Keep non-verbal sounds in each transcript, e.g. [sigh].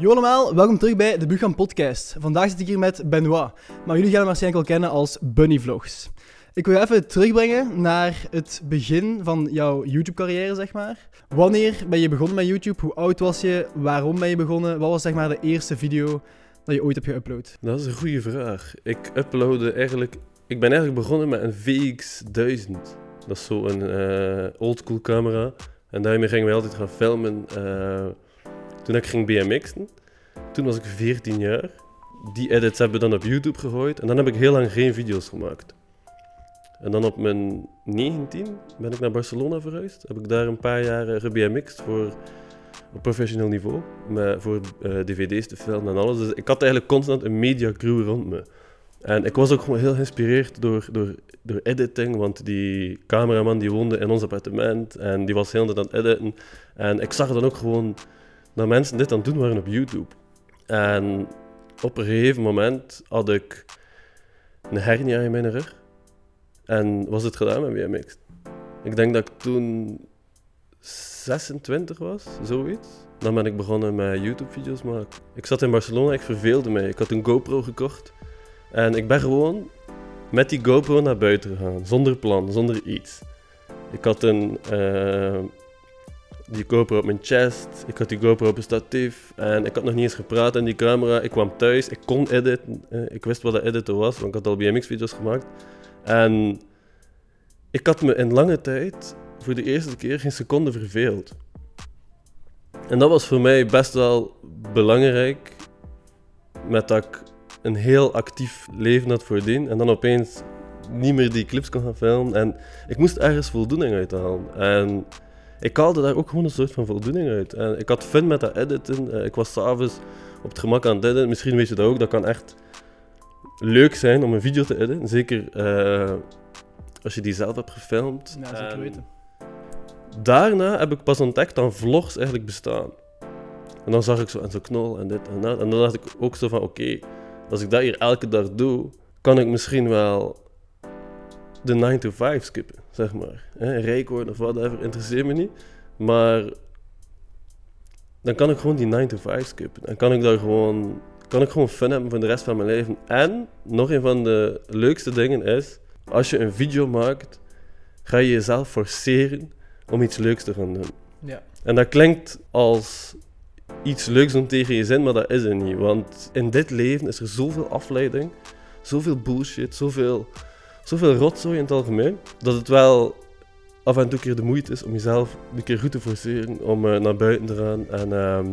Yo allemaal, welkom terug bij de Bugaan Podcast. Vandaag zit ik hier met Benoit, maar jullie gaan hem waarschijnlijk al kennen als Bunny Vlogs. Ik wil je even terugbrengen naar het begin van jouw YouTube-carrière, zeg maar. Wanneer ben je begonnen met YouTube? Hoe oud was je? Waarom ben je begonnen? Wat was zeg maar de eerste video dat je ooit hebt geüpload? Dat is een goede vraag. Ik uploadde eigenlijk... Ik ben eigenlijk begonnen met een VX1000. Dat is zo'n uh, oldschool camera. En daarmee gingen we altijd gaan filmen. Uh, toen ik ging BMX'en, toen was ik 14 jaar. Die edits hebben we dan op YouTube gegooid. En dan heb ik heel lang geen video's gemaakt. En dan op mijn 19 ben ik naar Barcelona verhuisd. Heb ik daar een paar jaar gebmx'd voor op professioneel niveau. Met, voor uh, dvd's te filmen en alles. Dus ik had eigenlijk constant een media crew rond me. En ik was ook gewoon heel geïnspireerd door, door, door editing, want die cameraman die woonde in ons appartement en die was heel aan het editen. En ik zag dan ook gewoon dat mensen dit aan het doen waren op YouTube. En op een gegeven moment had ik een hernia in mijn rug. En was het gedaan met BMX. Ik denk dat ik toen 26 was, zoiets. Dan ben ik begonnen met YouTube-video's maken. Ik zat in Barcelona, ik verveelde mij. Ik had een GoPro gekocht. En ik ben gewoon met die GoPro naar buiten gegaan. Zonder plan, zonder iets. Ik had een, uh, die GoPro op mijn chest. Ik had die GoPro op een statief. En ik had nog niet eens gepraat in die camera. Ik kwam thuis. Ik kon editen. Uh, ik wist wat de editor was, want ik had al BMX-video's gemaakt. En ik had me in lange tijd voor de eerste keer geen seconde verveeld. En dat was voor mij best wel belangrijk. Met dat ik een heel actief leven had voordien. En dan opeens niet meer die clips kon gaan filmen. En ik moest ergens voldoening uithalen. En ik haalde daar ook gewoon een soort van voldoening uit. En ik had fun met dat editen. Eh, ik was s'avonds op het gemak aan het editen. Misschien weet je dat ook. Dat kan echt leuk zijn om een video te editen. Zeker uh, als je die zelf hebt gefilmd. Ja, zeker En weten. Daarna heb ik pas ontdekt dat vlogs eigenlijk bestaan. En dan zag ik zo en zo knol en dit en dat. En dan dacht ik ook zo van oké, als ik dat hier elke dag doe, kan ik misschien wel de 9 to 5 skippen, zeg maar. Hè, rijk worden of whatever, interesseert me niet. Maar dan kan ik gewoon die 9 to 5 skippen. En kan ik daar gewoon, kan ik gewoon fun hebben voor de rest van mijn leven. En nog een van de leukste dingen is, als je een video maakt, ga je jezelf forceren om iets leuks te gaan doen. Ja. En dat klinkt als iets leuks om tegen je zin, maar dat is het niet. Want in dit leven is er zoveel afleiding, zoveel bullshit, zoveel, zoveel rotzooi in het algemeen, dat het wel af en toe keer de moeite is om jezelf een keer goed te forceren om uh, naar buiten te gaan. En ehm,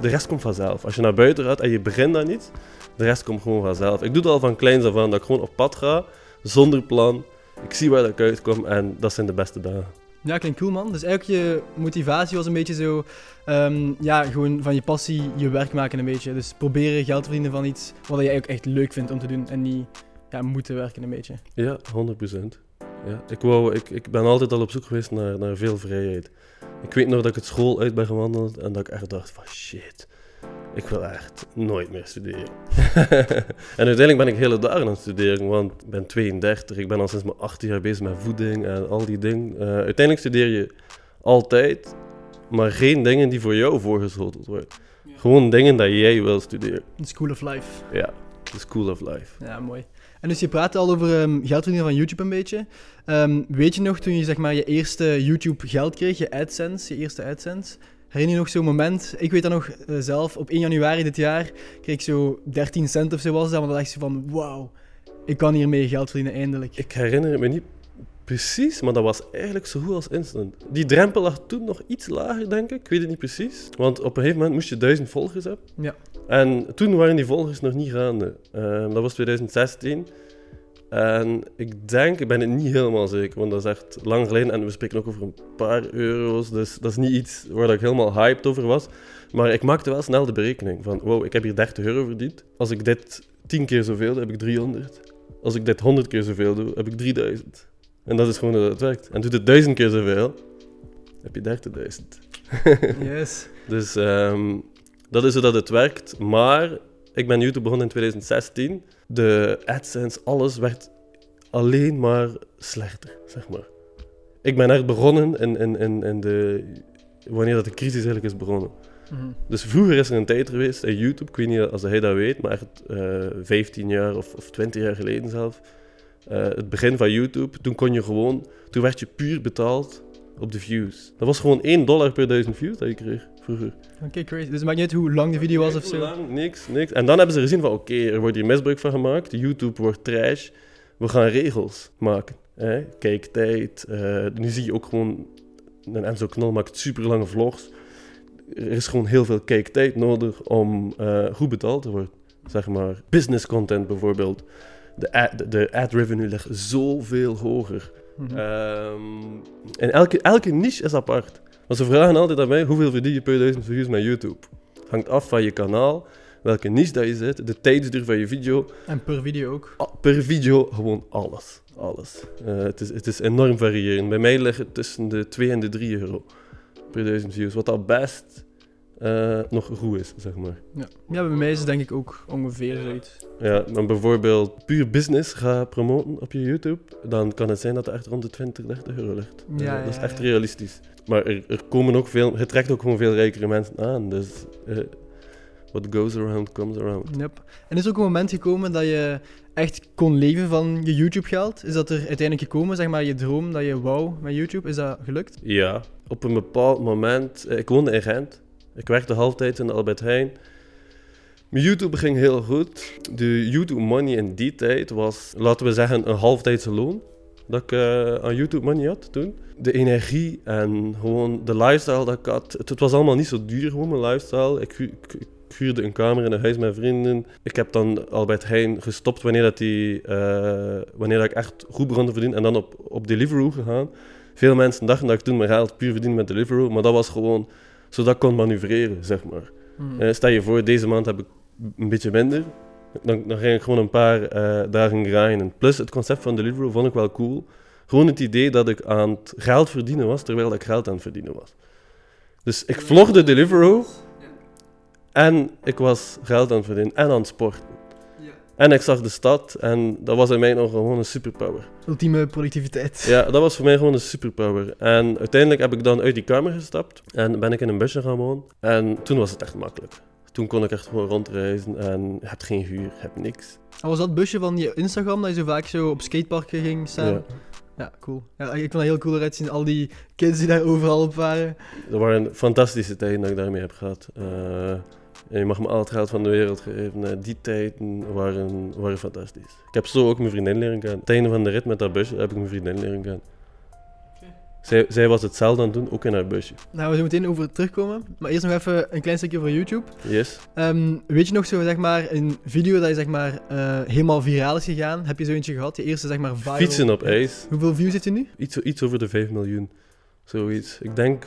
de rest komt vanzelf. Als je naar buiten gaat en je begint daar niet, de rest komt gewoon vanzelf. Ik doe het al van kleins af aan, dat ik gewoon op pad ga, zonder plan. Ik zie waar dat ik uitkom en dat zijn de beste dagen. Ja, klinkt cool man. Dus eigenlijk je motivatie was een beetje zo, um, ja, gewoon van je passie je werk maken een beetje. Dus proberen geld te verdienen van iets wat je eigenlijk echt leuk vindt om te doen en niet ja, moeten werken een beetje. Ja, 100%. Ja, ik, wou, ik, ik ben altijd al op zoek geweest naar, naar veel vrijheid. Ik weet nog dat ik het school uit ben gewandeld en dat ik echt dacht van shit, ik wil echt nooit meer studeren. [laughs] en uiteindelijk ben ik hele dagen aan het studeren, want ik ben 32, ik ben al sinds mijn 18 jaar bezig met voeding en al die dingen. Uh, uiteindelijk studeer je altijd, maar geen dingen die voor jou voorgeschoteld worden. Ja. Gewoon dingen dat jij wil studeren. The school of life. Ja, the school of life. Ja, mooi. En dus je praatte al over um, geld verdienen van YouTube een beetje. Um, weet je nog toen je zeg maar je eerste YouTube geld kreeg, je AdSense, je eerste AdSense? Herinner je nog zo'n moment? Ik weet dat nog uh, zelf, op 1 januari dit jaar kreeg ik zo 13 cent of zo was dat, maar dan dacht je van wauw, ik kan hiermee geld verdienen eindelijk. Ik herinner het me niet precies, maar dat was eigenlijk zo goed als instant. Die drempel lag toen nog iets lager, denk ik. Ik weet het niet precies. Want op een gegeven moment moest je duizend volgers hebben. Ja. En toen waren die volgers nog niet gaande. Uh, dat was 2016. En ik denk, ik ben het niet helemaal zeker, want dat is echt lang geleden. En we spreken ook over een paar euro's, dus dat is niet iets waar ik helemaal hyped over was. Maar ik maakte wel snel de berekening van, wow, ik heb hier 30 euro verdiend. Als ik dit 10 keer zoveel doe, heb ik 300. Als ik dit 100 keer zoveel doe, heb ik 3000. En dat is gewoon hoe het werkt. En doet het 1000 keer zoveel, heb je 30.000. [laughs] yes. Dus um, dat is hoe dat het werkt. Maar ik ben YouTube begonnen in 2016 de AdSense, alles werd alleen maar slechter, zeg maar. Ik ben echt begonnen in, in, in, in de, wanneer dat de crisis eigenlijk is begonnen. Mhm. Dus vroeger is er een tijd geweest in YouTube, ik weet niet als hij dat weet, maar echt eh 15 jaar of, of 20 jaar geleden zelf. Eh, het begin van YouTube, toen kon je gewoon, toen werd je puur betaald op de views. Dat was gewoon 1 dollar per duizend views dat je kreeg vroeger. Oké, crazy. Dus het maakt niet uit hoe lang de video was of zo. lang? Niks, niks. En dan hebben ze gezien van, oké, er wordt hier misbruik van gemaakt, YouTube wordt trash, we gaan regels maken. Hè? Kijktijd, eh, nu zie je ook gewoon, en Enzo Knol maakt super lange vlogs. Er is gewoon heel veel kijktijd nodig om eh, goed betaald te worden. Zeg maar, business content bijvoorbeeld. De ad, de- ad revenue ligt zoveel hoger. Mhm. Ehm, en elke, elke niche is apart. Want ze vragen altijd aan mij, hoeveel verdien je per duizend views met YouTube? Hangt af van je kanaal, welke niche dat je zit, de tijdsduur van je video. En per video ook. Ah, Per video gewoon alles. Alles. Eh, het, is, het is enorm variërend. Bij mij ligt het tussen de 2 en de 3 euro per duizend views. Wat al best eh, nog goed is, zeg maar. Ja. ja, bij mij is het denk ik ook ongeveer zoiets. Ja, maar bijvoorbeeld puur business ga promoten op je YouTube, dan kan het zijn dat het echt rond de 20, 30 euro ligt. Ja, dat is echt realistisch. Maar er, er komen ook veel, het trekt ook gewoon veel rijkere mensen aan. Dus eh what goes around, comes around. Yep. En is er ook een moment gekomen dat je echt kon leven van je YouTube-geld? Is dat er uiteindelijk gekomen, zeg maar, je droom dat je wou met YouTube? Is dat gelukt? Ja, op een bepaald moment, eh, ik woonde in Gent, ik werkte halftijds in de Albert Heijn. Mijn YouTube ging heel goed. De YouTube money in die tijd was, laten we zeggen, een halftijdse loon. Dat ik eh, aan YouTube money had toen. De energie en gewoon de lifestyle dat ik had. Het, was allemaal niet zo duur, gewoon mijn lifestyle. Ik huurde een kamer in een huis met vrienden. Ik heb dan Albert Heijn gestopt wanneer, dat die, eh, wanneer dat ik echt goed begon te verdienen. En dan op, op Deliveroo gegaan. Veel mensen dachten dat ik toen mijn geld puur verdiende met Deliveroo. Maar dat was gewoon zodat ik kon manoeuvreren, zeg maar. Eh, stel je voor, deze maand heb ik een beetje minder. Dan, dan ging ik gewoon een paar eh, dagen grinden. Plus, het concept van Deliveroo vond ik wel cool. Gewoon het idee dat ik aan het geld verdienen was, terwijl ik geld aan het verdienen was. Dus ik vlogde Deliveroo. En ik was geld aan het verdienen en aan het sporten. En ik zag de stad en dat was in mij nog gewoon een superpower. Ultieme productiviteit. Ja, dat was voor mij gewoon een superpower. En uiteindelijk heb ik dan uit die kamer gestapt en ben ik in een busje gaan wonen. En toen was het echt makkelijk. Toen kon ik echt gewoon rondreizen en je hebt geen huur, je hebt niks. En was dat busje van je Instagram dat je zo vaak zo op skateparken ging staan? Ja. Ja, cool. Ja, ik vond dat heel cool eruit zien. Al die kids die daar overal op waren. Dat waren fantastische tijden dat ik daarmee heb gehad. Eh, je mag me al het geld van de wereld geven. Eh, die tijden waren, waren fantastisch. Ik heb zo ook mijn vriendin leren kennen. Het einde van de rit met dat busje heb ik mijn vriendin leren kennen. Zij, zij was hetzelfde aan het doen, ook in haar busje. Nou, we zo meteen over terugkomen. Maar eerst nog even een klein stukje voor YouTube. Yes. Ehm, weet je nog zo, zeg maar, een video dat je zeg maar eh, helemaal viraal is gegaan? Heb je zo eentje gehad? Je eerste, zeg maar, viral... Fietsen op ijs. Hoeveel views heeft hij nu? Iets, iets over de 5 miljoen. Zoiets. Ik denk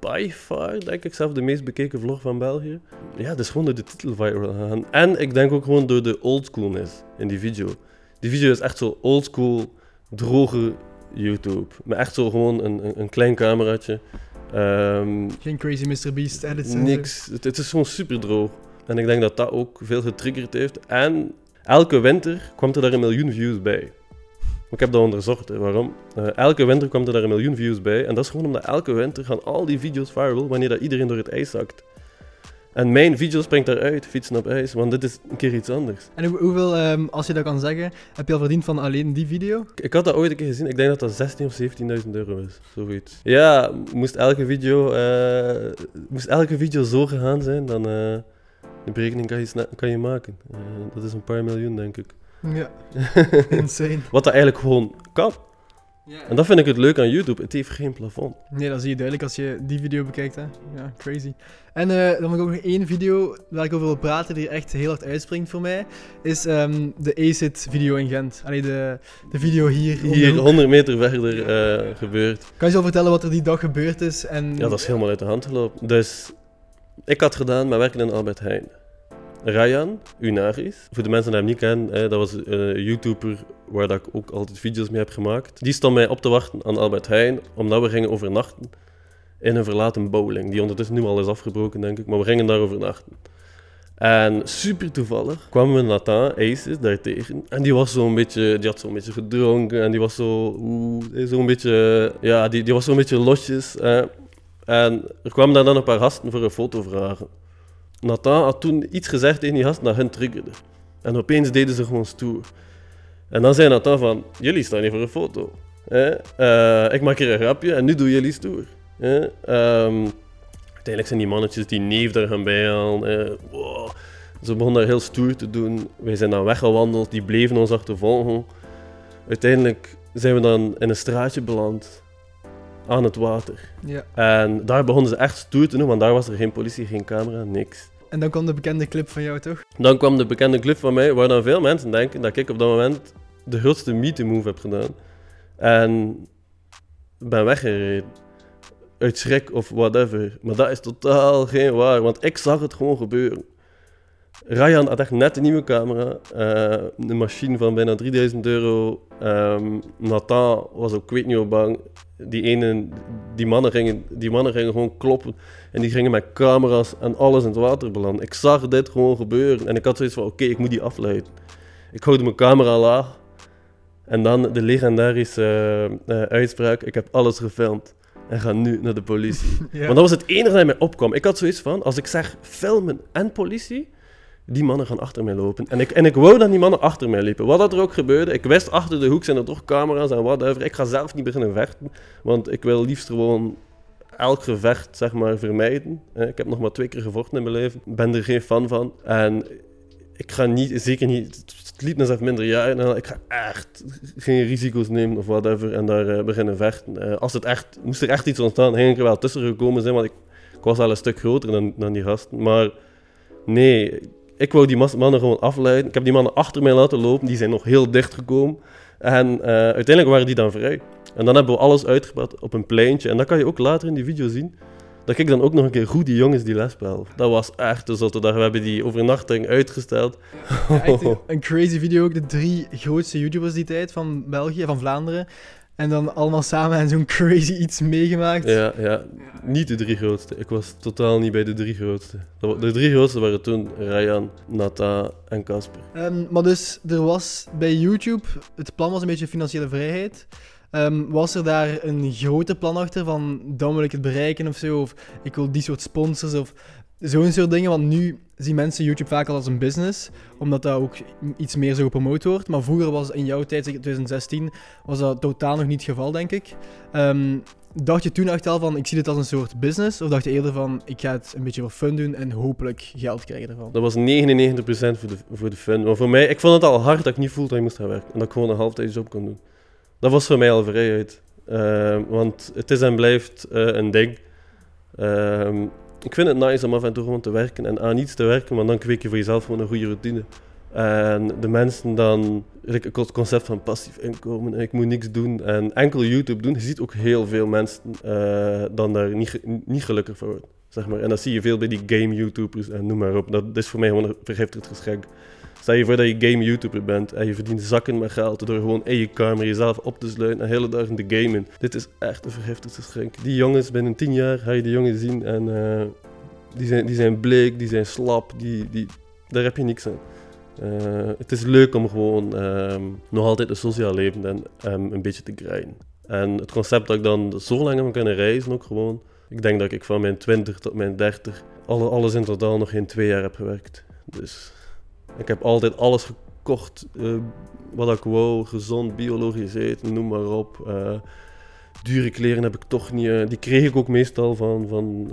by far, denk ik zelf, de meest bekeken vlog van België. Ja, dat is gewoon door de titel viral gegaan. En ik denk ook gewoon door de oldschoolness in die video. Die video is echt zo oldschool, droge YouTube. Met echt zo gewoon een, een, een klein cameraatje. Ehm, Geen crazy Mr. Beast edits. niks. Het, het is gewoon super droog. En ik denk dat dat ook veel getriggerd heeft. En elke winter kwam er daar een miljoen views bij. Ik heb dat onderzocht, hè. waarom? Eh, elke winter kwam er daar een miljoen views bij. En dat is gewoon omdat elke winter gaan al die video's viral wanneer dat iedereen door het ijs zakt. En mijn video springt daaruit, fietsen op ijs, want dit is een keer iets anders. En hoe- hoeveel, ehm, als je dat kan zeggen, heb je al verdiend van alleen die video? Ik- Ik had dat ooit een keer gezien, ik denk dat dat 16 of 17.000 euro is, zoiets. Ja, moest elke video, eh, moest elke video zo gegaan zijn, dan eh de berekening kan je, kan je maken. Dat is een paar miljoen, denk ik. Ja, [laughs] insane. Wat dat eigenlijk gewoon kan. En dat vind ik het leuk aan YouTube, het heeft geen plafond. Nee, dat zie je duidelijk als je die video bekijkt, hè. Ja, crazy. En eh, dan heb ik ook nog één video waar ik over wil praten, die echt heel hard uitspringt voor mij, is ehm, de ACID video in Gent. Allee, de, de video hier. Hier hoek. 100 meter verder eh, gebeurt. Kan je zo vertellen wat er die dag gebeurd is? En... Ja, dat is helemaal uit de hand gelopen. Dus ik had gedaan met werken in Albert Heijn. Ryan Unaris, voor de mensen die hem niet kennen, hè, dat was een YouTuber waar dat ik ook altijd video's mee heb gemaakt. Die stond mij op te wachten aan Albert Heijn, omdat we gingen overnachten in een verlaten bowling. Die ondertussen nu al is afgebroken, denk ik, maar we gingen daar overnachten. En super toevallig kwamen we Nathan Aces daartegen. En die was zo'n beetje, die had zo'n beetje gedronken en die was zo, zo'n beetje, ja, die, die was zo'n beetje losjes. En er kwamen daar dan een paar gasten voor een foto vragen. Nathan had toen iets gezegd tegen die gasten dat hun triggerde. En opeens deden ze gewoon stoer. En dan zei Nathan van, jullie staan hier voor een foto. Eh, ik maak hier een grapje en nu doen jullie stoer. Ehm, uiteindelijk zijn die mannetjes die neef daar gaan bijhalen. Eh. Ze begonnen daar heel stoer te doen. Wij zijn dan weggewandeld, die bleven ons achtervolgen. Uiteindelijk zijn we dan in een straatje beland aan het water. Ja. En daar begonnen ze echt stoer te doen, want daar was er geen politie, geen camera, niks. En dan kwam de bekende clip van jou, toch? Dan kwam de bekende clip van mij, waar dan veel mensen denken dat ik op dat moment de grootste me-move heb gedaan. En ben weggereden. Uit schrik of whatever. Maar dat is totaal geen waar, want ik zag het gewoon gebeuren. Ryan had echt net een nieuwe camera. eh, een machine van bijna 3000 euro. Ehm Nathan was ook, ik weet niet hoe bang. Die ene, die mannen, gingen, die mannen gingen gewoon kloppen. En die gingen met camera's en alles in het water belanden. Ik zag dit gewoon gebeuren. En ik had zoiets van, oké, ik moet die afleiden. Ik houd mijn camera laag. En dan de legendarische eh, eh, uitspraak, ik heb alles gefilmd. En ga nu naar de politie. [laughs] Ja. Want dat was het enige dat mij opkwam. Ik had zoiets van, als ik zeg filmen en politie, die mannen gaan achter mij lopen. En ik, en ik wou dat die mannen achter mij liepen. Wat dat er ook gebeurde, ik wist achter de hoek zijn er toch camera's en whatever. Ik ga zelf niet beginnen vechten, want ik wil liefst gewoon elk gevecht, zeg maar, vermijden. Ik heb nog maar twee keer gevochten in mijn leven. Ik ben er geen fan van. En ik ga niet, zeker niet, het liet net minder jaren. en Ik ga echt geen risico's nemen of whatever en daar eh, beginnen vechten. Eh, als het echt, moest er echt iets ontstaan, ging ik er wel tussen gekomen zijn, want ik, ik was al een stuk groter dan, dan die gasten. Maar nee, ik wou die mannen gewoon afleiden. Ik heb die mannen achter mij laten lopen, die zijn nog heel dicht gekomen. En eh, uiteindelijk waren die dan vrij. En dan hebben we alles uitgebracht op een pleintje. En dat kan je ook later in die video zien. Dat ik dan ook nog een keer goed die jongens die les spel. Dat was echt een zotte dag. We hebben die overnachting uitgesteld. Een- een crazy video ook. De drie grootste YouTubers die tijd van België, van Vlaanderen. En dan allemaal samen en zo'n crazy iets meegemaakt. Ja, ja, niet de drie grootste. Ik was totaal niet bij de drie grootste. De drie grootste waren toen Ryan, Nata en Casper. Ehm, maar dus, er was bij YouTube, het plan was een beetje financiële vrijheid. Ehm, was er daar een groter plan achter van, dan wil ik het bereiken of zo, of ik wil die soort sponsors of zo'n soort dingen? Want nu zien mensen YouTube vaak al als een business, omdat dat ook iets meer zo gepromoot wordt. Maar vroeger was in jouw tijd, zeker 2016, was dat totaal nog niet het geval, denk ik. Ehm, dacht je toen echt al van, ik zie dit als een soort business? Of dacht je eerder van, ik ga het een beetje voor fun doen en hopelijk geld krijgen ervan? Dat was 99% voor de, voor de fun. Maar voor mij, ik vond het al hard dat ik niet fulltime moest gaan werken. En dat ik gewoon een halftijds job kon doen. Dat was voor mij al vrijheid. Ehm, want het is en blijft eh, een ding. Ehm, ik vind het nice om af en toe gewoon te werken. En aan iets te werken, want dan kweek je voor jezelf gewoon een goede routine. En de mensen dan, het concept van passief inkomen, ik moet niks doen en enkel YouTube doen. Je ziet ook heel veel mensen eh, dan daar niet, niet gelukkig voor worden. Zeg maar. En dat zie je veel bij die game-YouTubers en noem maar op. Dat is voor mij gewoon een vergiftigd geschenk. Stel je voor dat je game-YouTuber bent en je verdient zakken met geld door gewoon in je kamer jezelf op te sluiten en hele dag in te gamen. Dit is echt een vergiftigd geschenk. Die jongens, binnen tien jaar ga je die jongens zien en eh, die, zijn, die zijn bleek, die zijn slap, die, die, daar heb je niks aan. Eh, het is leuk om gewoon ehm, nog altijd een sociaal leven en ehm, een beetje te grinden. En het concept dat ik dan zo lang heb kunnen reizen ook gewoon. Ik denk dat ik van mijn 20 tot mijn 30 alle, alles in totaal nog geen twee jaar heb gewerkt. Dus ik heb altijd alles gekocht eh, wat ik wou. Gezond, biologisch eten, noem maar op. Eh, dure kleren heb ik toch niet. eh, die kreeg ik ook meestal van van,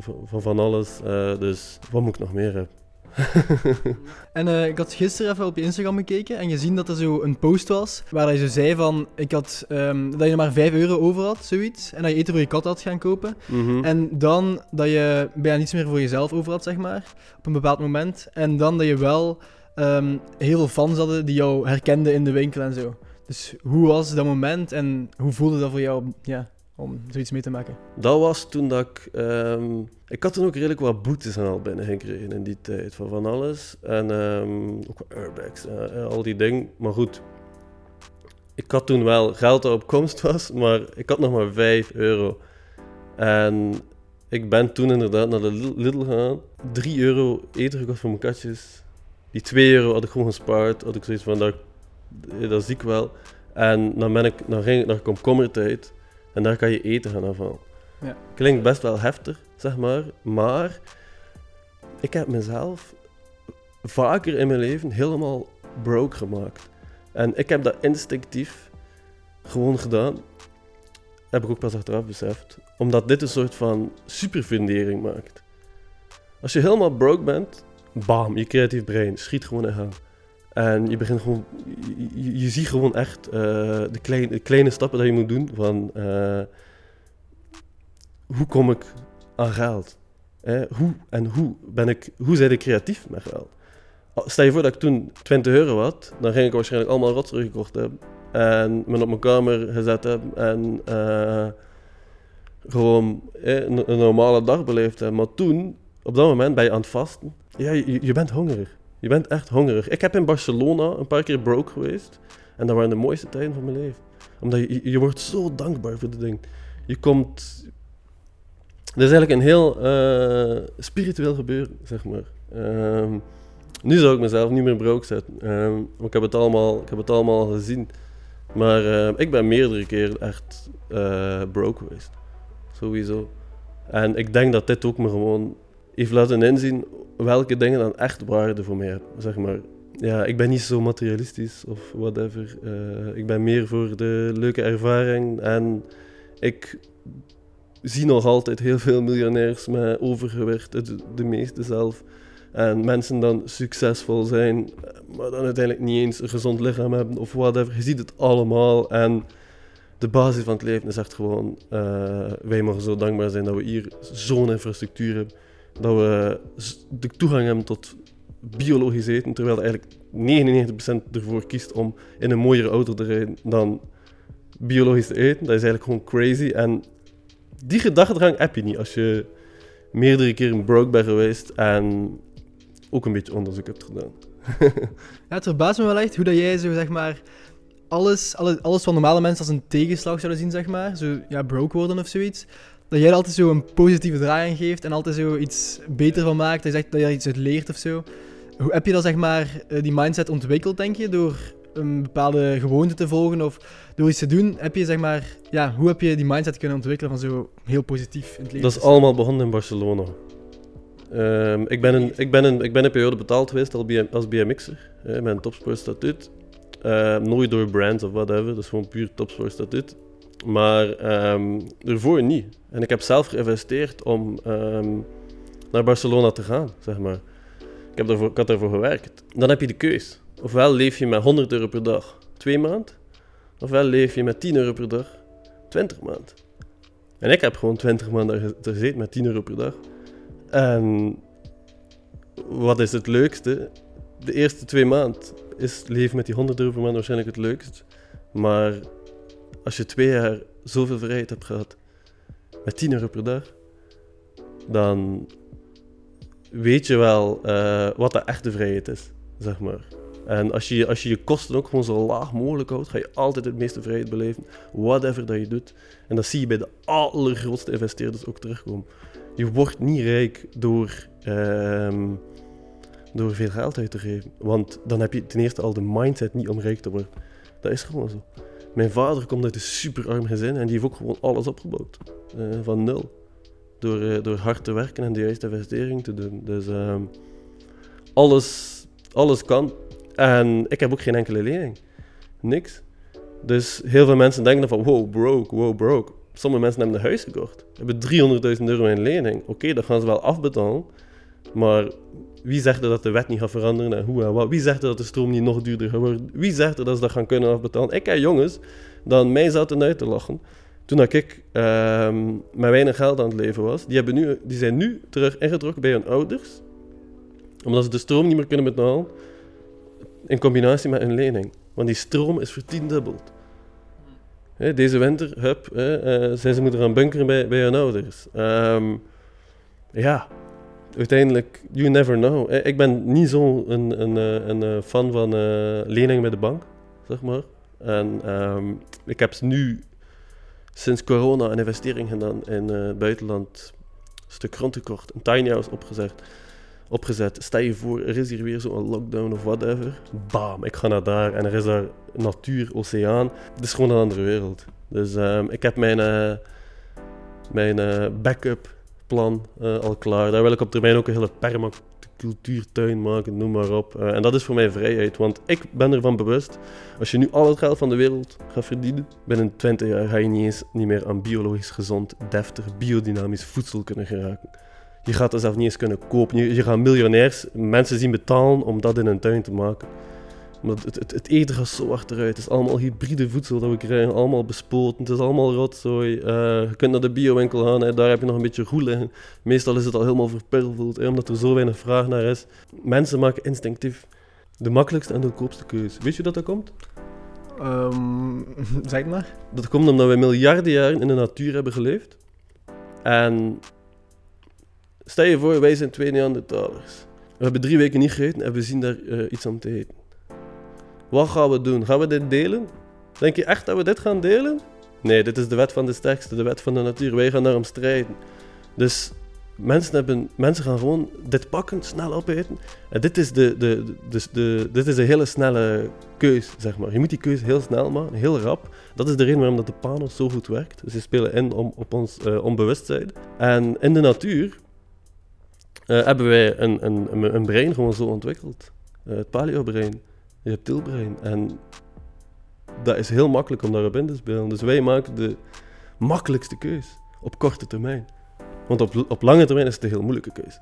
van, van, van alles. Dus wat moet ik nog meer hebben? [laughs] En eh, ik had gisteren even op je Instagram gekeken en gezien dat er zo een post was waar je zo zei van ik had, ehm, dat je er maar 5 euro over had, zoiets. En dat je eten voor je kat had gaan kopen. Mhm. En dan dat je bijna niets meer voor jezelf over had, zeg maar, op een bepaald moment. En dan dat je wel ehm, heel veel fans hadden die jou herkenden in de winkel en zo. Dus hoe was dat moment en hoe voelde dat voor jou ja, om zoiets mee te maken? Dat was toen dat ik... ehm, ik had toen ook redelijk wat boetes en al binnengekregen in die tijd. Van van alles. En ehm, ook wat airbags. eh, al die dingen. Maar goed. Ik had toen wel geld dat op komst was. Maar ik had nog maar 5 euro. En ik ben toen inderdaad naar de Lidl- gegaan. 3 euro eten gekocht voor mijn katjes. Die 2 euro had ik gewoon gespaard. Had ik zoiets van, dat, eh, dat zie ik wel. En dan, ben ik, dan ging ik naar komkommertijd. En daar kan je eten gaan afhalen. Ja. Klinkt best wel heftig, zeg maar. Maar ik heb mezelf vaker in mijn leven helemaal broke gemaakt. En ik heb dat instinctief gewoon gedaan. Heb ik ook pas achteraf beseft. Omdat dit een soort van superfundering maakt. Als je helemaal broke bent, bam, je creatief brein schiet gewoon in gang. En je begint gewoon, je, ziet gewoon echt eh, de, kleine, stappen dat je moet doen van eh, hoe kom ik aan geld? Hoe en hoe ben ik, hoe zijn ik creatief met geld? Stel je voor dat ik toen 20 euro had, dan ging ik waarschijnlijk allemaal rotzooi gekocht hebben. En me op mijn kamer gezet hebben en eh, gewoon een, een normale dag beleefd hebben. Maar toen, op dat moment ben je aan het vasten. Ja, je, je bent hongerig. Je bent echt hongerig. Ik heb in Barcelona een paar keer broke geweest. En dat waren de mooiste tijden van mijn leven. Omdat je, je, wordt zo dankbaar voor de ding. Je komt... Dat is eigenlijk een heel eh, spiritueel gebeuren, zeg maar. Ehm, nu zou ik mezelf niet meer broke zetten. Ehm, want ik heb het allemaal, ik heb het allemaal gezien. Maar eh, ik ben meerdere keren echt eh, broke geweest. Sowieso. En ik denk dat dit ook me gewoon heeft laten inzien welke dingen dan echt waarde voor mij hebben. Zeg maar. Ja, ik ben niet zo materialistisch of whatever. Eh, ik ben meer voor de leuke ervaring. En ik zie nog altijd heel veel miljonairs met overgewicht, de, meeste zelf. En mensen dan succesvol zijn, maar dan uiteindelijk niet eens een gezond lichaam hebben of whatever. Je ziet het allemaal. En de basis van het leven is echt gewoon, eh, wij mogen zo dankbaar zijn dat we hier zo'n infrastructuur hebben. Dat we de toegang hebben tot biologisch eten, terwijl eigenlijk 99% ervoor kiest om in een mooiere auto te rijden dan biologisch te eten. Dat is eigenlijk gewoon crazy. En die gedachtegang heb je niet als je meerdere keren broke bent geweest en ook een beetje onderzoek hebt gedaan. [laughs] Ja, het verbaast me wel echt hoe dat jij zo, zeg maar, alles, alles, alles wat normale mensen als een tegenslag zouden zien, zeg maar, zo, ja, broke worden of zoiets, dat jij er altijd zo een positieve draai aan geeft en altijd zo iets beter van maakt, dat je zegt dat je er iets uit leert of zo. Hoe heb je dan, zeg maar, eh, die mindset ontwikkeld, denk je, door een bepaalde gewoonte te volgen of door iets te doen? Heb je, zeg maar, ja, hoe heb je die mindset kunnen ontwikkelen van zo heel positief in het leven? Dat is allemaal begonnen in Barcelona. Ehm, ik, ben een, ik, ben een, ik ben een periode betaald geweest als BMX'er, een topsportstatuut. Ehm, nooit door brands of whatever, dat is gewoon puur topsportstatuut. Maar ehm ervoor niet. En ik heb zelf geïnvesteerd om ehm, naar Barcelona te gaan, zeg maar. Ik, heb daarvoor, ik had daarvoor gewerkt. Dan heb je de keus. Ofwel leef je met 100 euro per dag, twee maand. Ofwel leef je met 10 euro per dag, 20 maand. En ik heb gewoon 20 maanden ge- gezeten met 10 euro per dag. En wat is het leukste? De eerste twee maanden is leven met die 100 euro per maand waarschijnlijk het leukst. Maar als je twee jaar zoveel vrijheid hebt gehad met 10 euro per dag, dan weet je wel eh, wat de echte vrijheid is, zeg maar. En als je, als je je kosten ook gewoon zo laag mogelijk houdt, ga je altijd het meeste vrijheid beleven, whatever dat je doet. En dat zie je bij de allergrootste investeerders ook terugkomen. Je wordt niet rijk door, ehm, door veel geld uit te geven. Want dan heb je ten eerste al de mindset niet om rijk te worden. Dat is gewoon zo. Mijn vader komt uit een superarm gezin en die heeft ook gewoon alles opgebouwd. eh, van nul. Door, eh, door hard te werken en de juiste investering te doen. Dus ehm, alles, alles kan. En ik heb ook geen enkele lening. Niks. Dus heel veel mensen denken van wow, broke, wow, broke. Sommige mensen hebben een huis gekocht. Hebben 300.000 euro in lening. Oké, dat gaan ze wel afbetalen. Maar wie zegt dat de wet niet gaat veranderen en hoe en wat? Wie zegt dat de stroom niet nog duurder gaat worden? Wie zegt dat ze dat gaan kunnen afbetalen? Ik heb jongens dan mij zaten uit te lachen. Toen ik ehm, met weinig geld aan het leven was. Die, hebben nu, die zijn nu terug ingetrokken bij hun ouders. Omdat ze de stroom niet meer kunnen betalen. In combinatie met hun lening. Want die stroom is vertiendubbeld. Deze winter, hup, eh, zijn ze moeten gaan bunkeren bij, bij hun ouders. Ehm, ja, uiteindelijk, you never know. Ik ben niet zo een, een, eh, een eh, fan van eh leningen bij de bank, zeg maar. En ehm, ik heb nu sinds corona een investering gedaan in het buitenland. Een stuk grond gekocht, een tiny house opgezet. opgezet. Stel je voor, er is hier weer zo'n lockdown of whatever. Bam, ik ga naar daar en er is daar natuur, oceaan. Het is gewoon een andere wereld. Dus ehm, ik heb mijn, eh, mijn backup plan eh, al klaar. Daar wil ik op termijn ook een hele permacultuurtuin maken, noem maar op. Eh, en dat is voor mij vrijheid, want ik ben ervan bewust, als je nu al het geld van de wereld gaat verdienen, binnen 20 jaar ga je niet eens niet meer aan biologisch gezond, deftig, biodynamisch voedsel kunnen geraken. Je gaat dat zelf niet eens kunnen kopen. Je, je gaat miljonairs mensen zien betalen om dat in een tuin te maken. Het, het, het eten gaat zo achteruit. Het is allemaal hybride voedsel dat we krijgen. Allemaal bespoten. Het is allemaal rotzooi. Eh, je kunt naar de biowinkel gaan. Hè, daar heb je nog een beetje roe liggen. Meestal is het al helemaal verpulverd. Hè, omdat er zo weinig vraag naar is. Mensen maken instinctief de makkelijkste en de goedkoopste keuze. Weet je dat dat komt? Ehm, [laughs] zeg maar. Dat komt omdat wij miljarden jaren in de natuur hebben geleefd. En stel je voor, wij zijn twee Neandertalers. We hebben drie weken niet gegeten en we zien daar eh, iets aan te eten. Wat gaan we doen? Gaan we dit delen? Denk je echt dat we dit gaan delen? Nee, dit is de wet van de sterkste, de wet van de natuur. Wij gaan daarom strijden. Dus mensen, hebben, mensen gaan gewoon dit pakken, snel opeten. En dit is de, de, de, dus de, dit is een hele snelle keus, zeg maar. Je moet die keus heel snel maken, heel rap. Dat is de reden waarom dat de panos zo goed werkt. Ze spelen in om, op ons uh, onbewustzijn. En in de natuur uh, hebben wij een, een, een brein gewoon zo ontwikkeld. Uh, het paleo-brein reptielbrein. En dat is heel makkelijk om daarop in te spelen. Dus wij maken de makkelijkste keus op korte termijn. Want op, op lange termijn is het een heel moeilijke keus.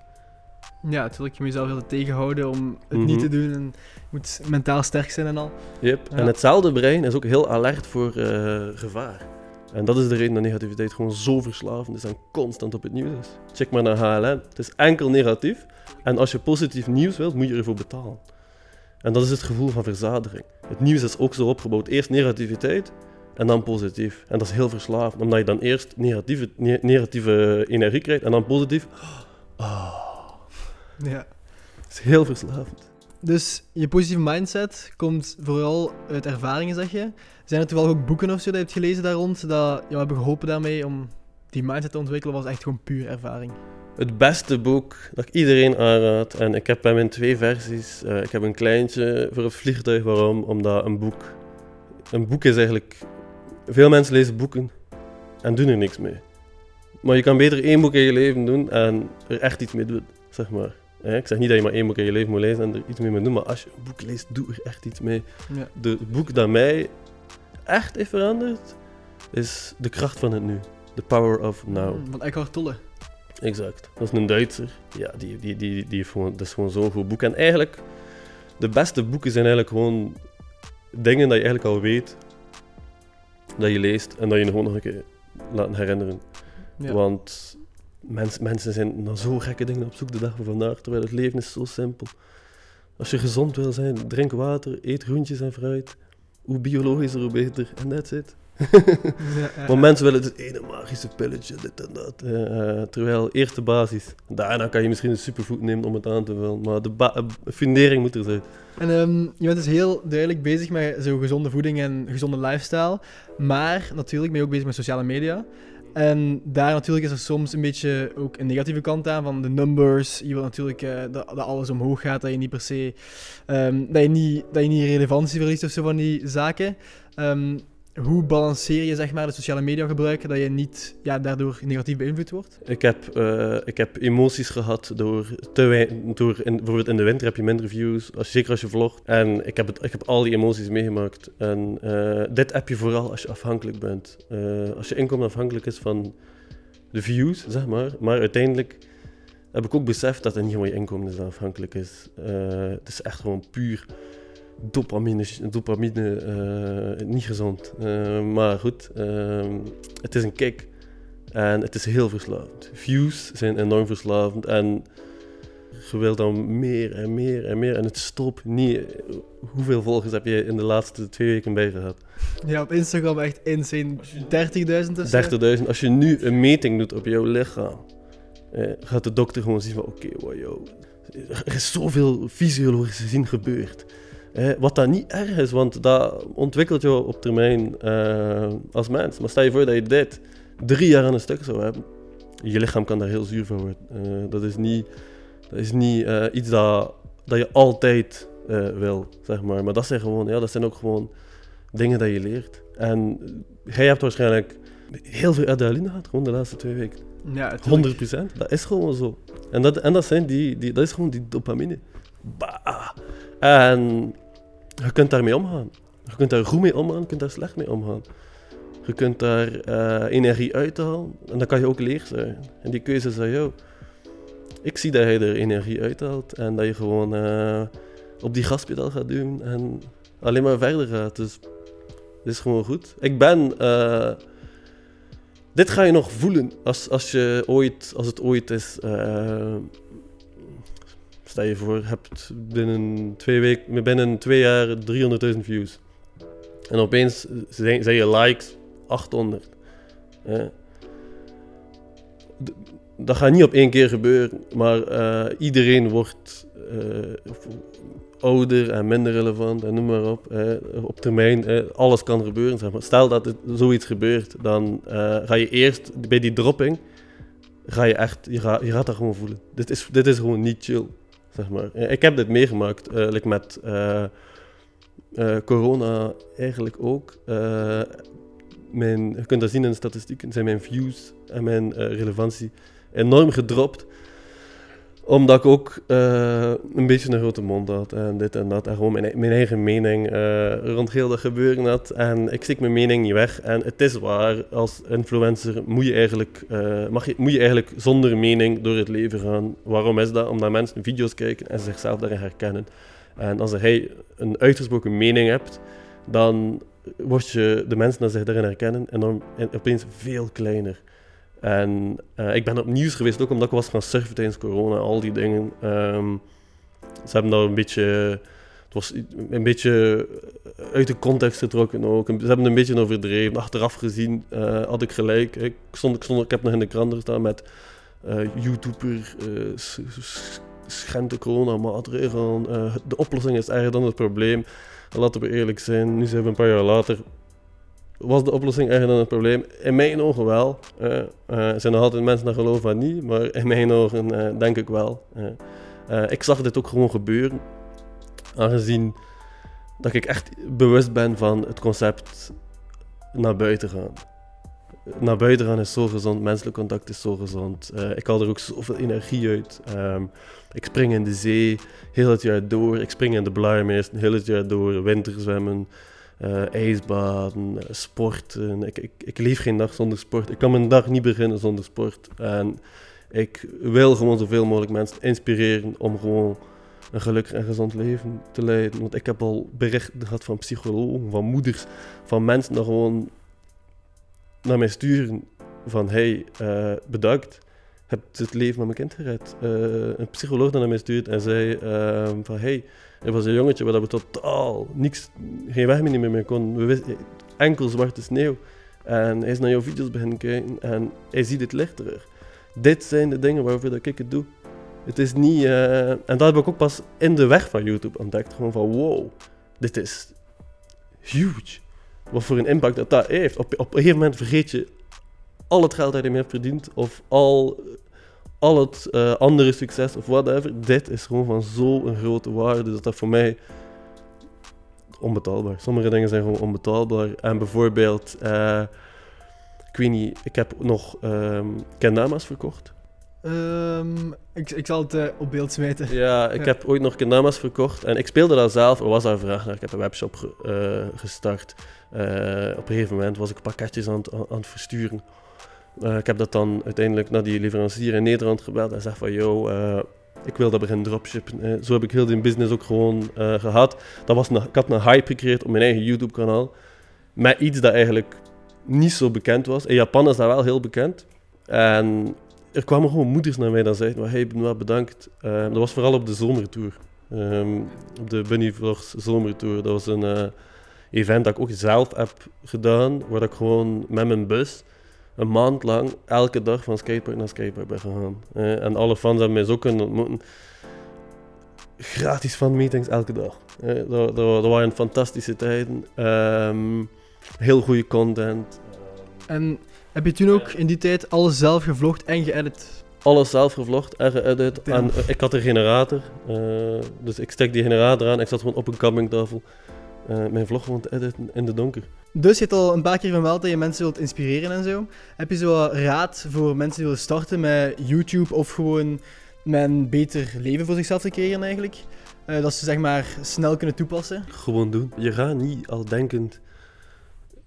Ja, natuurlijk. Je moet jezelf heel tegenhouden om het niet te doen. En je moet mentaal sterk zijn en al. Yep. En hetzelfde brein is ook heel alert voor uh, gevaar. En dat is de reden dat negativiteit gewoon zo verslavend is en constant op het nieuws is. Check maar naar HLN. Het is enkel negatief. En als je positief nieuws wilt, moet je ervoor betalen. En dat is het gevoel van verzadiging. Het nieuws is ook zo opgebouwd. Eerst negativiteit en dan positief. En dat is heel verslavend, omdat je dan eerst negatieve, negatieve energie krijgt en dan positief. Oh. [gasps] Ja. Het is heel verslavend. Dus je positieve mindset komt vooral uit ervaringen, zeg je. Zijn er toevallig ook boeken of zo dat je hebt gelezen daar rond, dat jou hebben geholpen daarmee om die mindset te ontwikkelen, was echt gewoon puur ervaring? Het beste boek dat ik iedereen aanraad. En ik heb hem in twee versies. Uh, ik heb een kleintje voor het vliegtuig. Waarom? Omdat een boek... Een boek is eigenlijk... Veel mensen lezen boeken en doen er niks mee. Maar je kan beter één boek in je leven doen en er echt iets mee doen, zeg maar. Ik zeg niet dat je maar één boek in je leven moet lezen en er iets mee moet doen, maar als je een boek leest, doe er echt iets mee. Ja. De boek dat mij echt heeft veranderd, is De Kracht van het Nu. The Power of Now. Mm, van Eckhart Tolle. Exact. Dat is een Duitser. Ja, die, die, die, die gewoon, dat is gewoon zo'n goed boek. En eigenlijk, de beste boeken zijn eigenlijk gewoon dingen dat je eigenlijk al weet, dat je leest en dat je gewoon nog een keer laten herinneren. Ja. Want mens, mensen zijn naar zo gekke dingen op zoek de dag van vandaag, terwijl het leven is zo simpel. Als je gezond wil zijn, drink water, eet groentjes en fruit. Hoe biologischer, hoe beter. En that's it. Ja, [laughs] Want mensen willen het ene magische pilletje, dit en dat. Uh, terwijl eerst de basis. Daarna kan je misschien een superfood nemen om het aan te vullen. Maar de eh, fundering moet er zijn. En um, je bent dus heel duidelijk bezig met zo gezonde voeding en gezonde lifestyle. Maar natuurlijk ben je ook bezig met sociale media. En daar natuurlijk is er soms een beetje ook een negatieve kant aan van de numbers. Je wil natuurlijk uh, dat, alles omhoog gaat, dat je niet per se um, dat, je niet, dat je niet relevantie verliest of zo van die zaken. Um, hoe balanceer je zeg maar, de sociale media gebruiken dat je niet ja, daardoor negatief beïnvloed wordt? Ik heb, uh, ik heb emoties gehad door te door in, bijvoorbeeld in de winter heb je minder views, als, zeker als je vlogt. En ik heb, het, ik heb al die emoties meegemaakt. En uh, dit heb je vooral als je afhankelijk bent. Uh, als je inkomen afhankelijk is van de views, zeg maar. Maar uiteindelijk heb ik ook beseft dat het niet gewoon je inkomen afhankelijk is. het is echt gewoon puur dopamine, dopamine uh, niet gezond. Uh, maar goed, uh, het is een kick. En het is heel verslavend. Views zijn enorm verslavend. En je wilt dan meer en meer en meer. En het stopt niet. Hoeveel volgers heb je in de laatste twee weken bij gehad? Ja, op Instagram echt insane. 30.000 30.000. Als je nu een meting doet op jouw lichaam, eh, gaat de dokter gewoon zien van oké, okay, wow, er is zoveel fysiologisch gezien gebeurd wat dat niet erg is, want dat ontwikkelt je op termijn uh, als mens. Maar stel je voor dat je dit drie jaar aan een stuk zou hebben. Je lichaam kan daar heel zuur van worden. Uh, dat is niet, dat is niet uh, iets dat, dat je altijd wil, zeg maar. Maar dat zijn, gewoon, ja, dat zijn ook gewoon dingen dat je leert. En jij hebt waarschijnlijk heel veel adrenaline gehad, gewoon de laatste twee weken. Ja, 100%, dat is gewoon zo. En dat, en dat, zijn die, die, dat is gewoon die dopamine. Bah. En je kunt daarmee omgaan. Je kunt daar goed mee omgaan, je kunt daar slecht mee omgaan. Je kunt daar eh, energie uithalen en dan kan je ook leeg zijn. En die keuze is aan jou. Ik zie dat je er energie uithaalt en dat je gewoon uh, op die gaspedaal gaat doen en alleen maar verder gaat. Dus dit is gewoon goed. Ik ben. Uh, dit ga je nog voelen als, als, je ooit, als het ooit is. Stel je voor, hebt binnen twee, weken, binnen twee jaar 300.000 views. En opeens zijn, zijn je likes 800. Dat gaat niet op één keer gebeuren, maar uh, iedereen wordt uh, ouder en minder relevant en noem maar op. op termijn, alles kan gebeuren. Zeg maar. Stel dat het zoiets gebeurt, dan uh, ga je eerst bij die dropping, ga je echt, je, gaat, je gaat dat gewoon voelen. Dit is, dit is gewoon niet chill, zeg maar. Ik heb dit meegemaakt, like met corona eigenlijk ook mijn, je kunt dat zien in de statistieken, zijn mijn views en mijn relevantie enorm gedropt. Omdat ik ook uh, een beetje een grote mond had en dit en dat. En gewoon mijn, mijn eigen mening uh, rond heel dat gebeuren had. En ik stik mijn mening niet weg. En het is waar, als influencer moet je eigenlijk, mag je, moet je eigenlijk zonder mening door het leven gaan. Waarom is dat? Omdat mensen video's kijken en zichzelf daarin herkennen. En als hij een uitgesproken mening hebt, dan word je de mensen die zich daarin herkennen en dan opeens veel kleiner. En uh, ik ben op nieuws geweest, ook omdat ik was gaan surfen tijdens corona, al die dingen. Um, ze hebben daar een beetje, het was een beetje uit de context getrokken ook. Ze hebben een beetje overdreven. Achteraf gezien uh, had ik gelijk. Ik, stond, ik, stond, ik heb nog in de krant gestaan met uh, YouTuber schendt de corona-maatregelen. de oplossing is erger dan het probleem laten we eerlijk zijn, nu zijn we een paar jaar later. Was de oplossing erger dan het probleem? In mijn ogen wel. Uh, uh, er zijn nog altijd mensen die geloven van niet, maar in mijn ogen uh, denk ik wel. ik zag dit ook gewoon gebeuren, aangezien dat ik echt bewust ben van het concept naar buiten gaan. Naar buiten gaan is zo gezond, menselijk contact is zo gezond. ik haal er ook zoveel energie uit. Um, ik spring in de zee heel het jaar door. Ik spring in de Blarmeers heel het jaar door. Winterzwemmen, uh, ijsbaden, uh, sporten. Ik, ik, ik leef geen dag zonder sport. Ik kan mijn dag niet beginnen zonder sport. En ik wil gewoon zoveel mogelijk mensen inspireren om gewoon een gelukkig en gezond leven te leiden. Want ik heb al berichten gehad van psychologen, van moeders, van mensen die gewoon naar mij sturen van hey, uh, bedankt heb het leven van mijn kind gered. Een psycholoog naar mij stuurt en zei van hey, er was een jongetje waar we totaal niks, geen weg meer mee kon. We enkel zwarte sneeuw. En hij is naar jouw video's beginnen kijken en hij ziet het licht terug. Dit zijn de dingen waarvoor dat ik het doe. Het is niet... Uh, en dat heb ik ook pas in de weg van YouTube ontdekt. Gewoon van wow, dit is huge. Wat voor een impact dat dat heeft. Op, op een gegeven moment vergeet je al het geld dat je meer hebt verdiend, of al, al het uh, andere succes, of whatever, dit is gewoon van zo'n grote waarde, dat dat voor mij onbetaalbaar. Sommige dingen zijn gewoon onbetaalbaar. En bijvoorbeeld, uh, ik weet niet, ik heb nog um, kendama's verkocht. Um, ik, ik zal het uh, op beeld smijten. Ja, ik ja. heb ooit nog kendama's verkocht en ik speelde dat zelf. Er was daar vraag naar. Ik heb een webshop ge, uh, gestart. Op een gegeven moment was ik pakketjes aan, aan, aan het versturen. Uh, ik heb dat dan uiteindelijk naar die leverancier in Nederland gebeld en zeg van, yo, uh, ik wil dat beginnen dropshippen. Uh, zo heb ik heel die business ook gewoon gehad. Dat was een, ik had een hype gecreëerd op mijn eigen YouTube-kanaal. Met iets dat eigenlijk niet zo bekend was. In Japan is dat wel heel bekend. En er kwamen gewoon moeders naar mij en zeiden, hey Benoit, bedankt. dat was vooral op de zomertour. Um, op de Bunny Vlogs zomertour. Dat was een event dat ik ook zelf heb gedaan, waar ik gewoon met mijn bus een maand lang elke dag van skatepark naar skatepark ben gegaan. Eh, en alle fans hebben mij zo kunnen ontmoeten. Gratis fan meetings elke dag. Eh, dat, dat, dat, waren fantastische tijden. Um, heel goede content. En heb je toen ook in die tijd alles zelf gevlogd en geëdit? Alles zelf gevlogd en geëdit. En ik had een generator. dus ik stek die generator aan. Ik zat gewoon op een campingtafel. Eh, mijn vlog gewoon te editen in de donker. Dus je hebt al een paar keer vermeld dat je mensen wilt inspireren en zo. Heb je zo raad voor mensen die willen starten met YouTube of gewoon met een beter leven voor zichzelf te creëren eigenlijk? Eh, dat ze zeg maar snel kunnen toepassen. Gewoon doen. Je gaat niet al denkend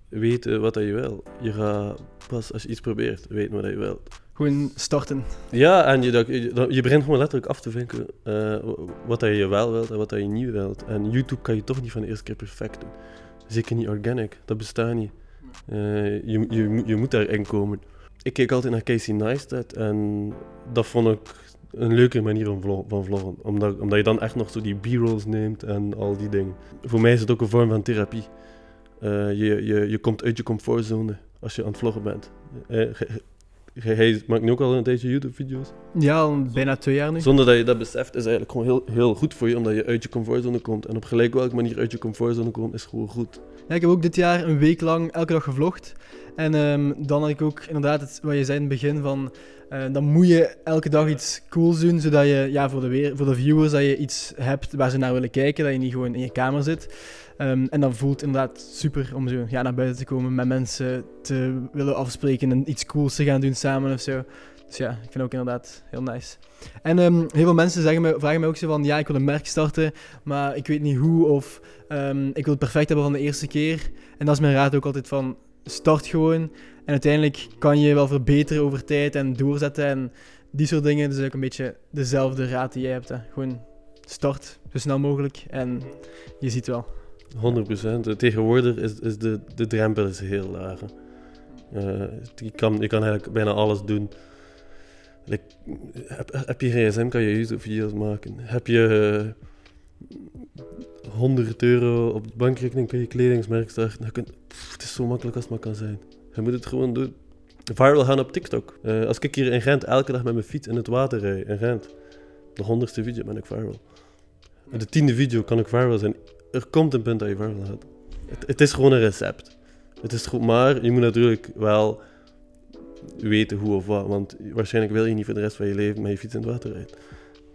weten wat dat je wil. Je gaat pas als je iets probeert weten wat je wilt. Gewoon starten. Ja, en je, je, begint gewoon letterlijk af te vinken eh, wat dat je wel wilt en wat dat je niet wilt. En YouTube kan je toch niet van de eerste keer perfect doen. Zeker niet organic, dat bestaat niet. Eh, je, je, je moet daarin komen. Ik keek altijd naar Casey Neistat en dat vond ik een leuke manier vlog- van vloggen. Omdat, omdat je dan echt nog zo die b-rolls neemt en al die dingen. Voor mij is het ook een vorm van therapie. Eh, je, je, je komt uit je comfortzone als je aan het vloggen bent. Hij maakt nu ook al een tijdje YouTube-video's. Ja, al bijna twee jaar nu. Zonder dat je dat beseft, is eigenlijk gewoon heel, heel goed voor je, omdat je uit je comfortzone komt. En op gelijk welke manier uit je comfortzone komt, is gewoon goed. Ja, ik heb ook dit jaar een week lang elke dag gevlogd. En ehm, dan had ik ook inderdaad het, wat je zei in het begin van... eh, dan moet je elke dag iets cools doen, zodat je ja, voor, de weer, voor de viewers dat je iets hebt waar ze naar willen kijken. Dat je niet gewoon in je kamer zit. Ehm, en dan voelt inderdaad super om zo ja, naar buiten te komen, met mensen te willen afspreken en iets cools te gaan doen samen of zo. Dus ja, ik vind het ook inderdaad heel nice. En ehm, heel veel mensen zeggen me, vragen mij ook zo van, ja, ik wil een merk starten, maar ik weet niet hoe of ehm, ik wil het perfect hebben van de eerste keer. En dat is mijn raad ook altijd van, start gewoon. En uiteindelijk kan je wel verbeteren over tijd en doorzetten en die soort dingen. Dus ook een beetje dezelfde raad die jij hebt. Hè. Gewoon start zo snel mogelijk en je ziet wel. 100%. Tegenwoordig is, is de, de drempel is heel laag. Eh, je, kan, je kan eigenlijk bijna alles doen. Heb, heb je gsm, kan je YouTube-video's maken. Heb je eh, 100 euro op de bankrekening, kan je kledingsmerk starten. Kunt, het is zo makkelijk als het maar kan zijn. Je moet het gewoon doen. Viral gaan op TikTok. Eh, als ik hier in Gent elke dag met mijn fiets in het water rijd, in Gent. De honderdste video ben ik viral. De tiende video kan ik viral zijn. Er komt een punt dat je viral gaat. Het, het is gewoon een recept. Het is goed, maar je moet natuurlijk wel weten hoe of wat. Want waarschijnlijk wil je niet voor de rest van je leven met je fiets in het water rijden.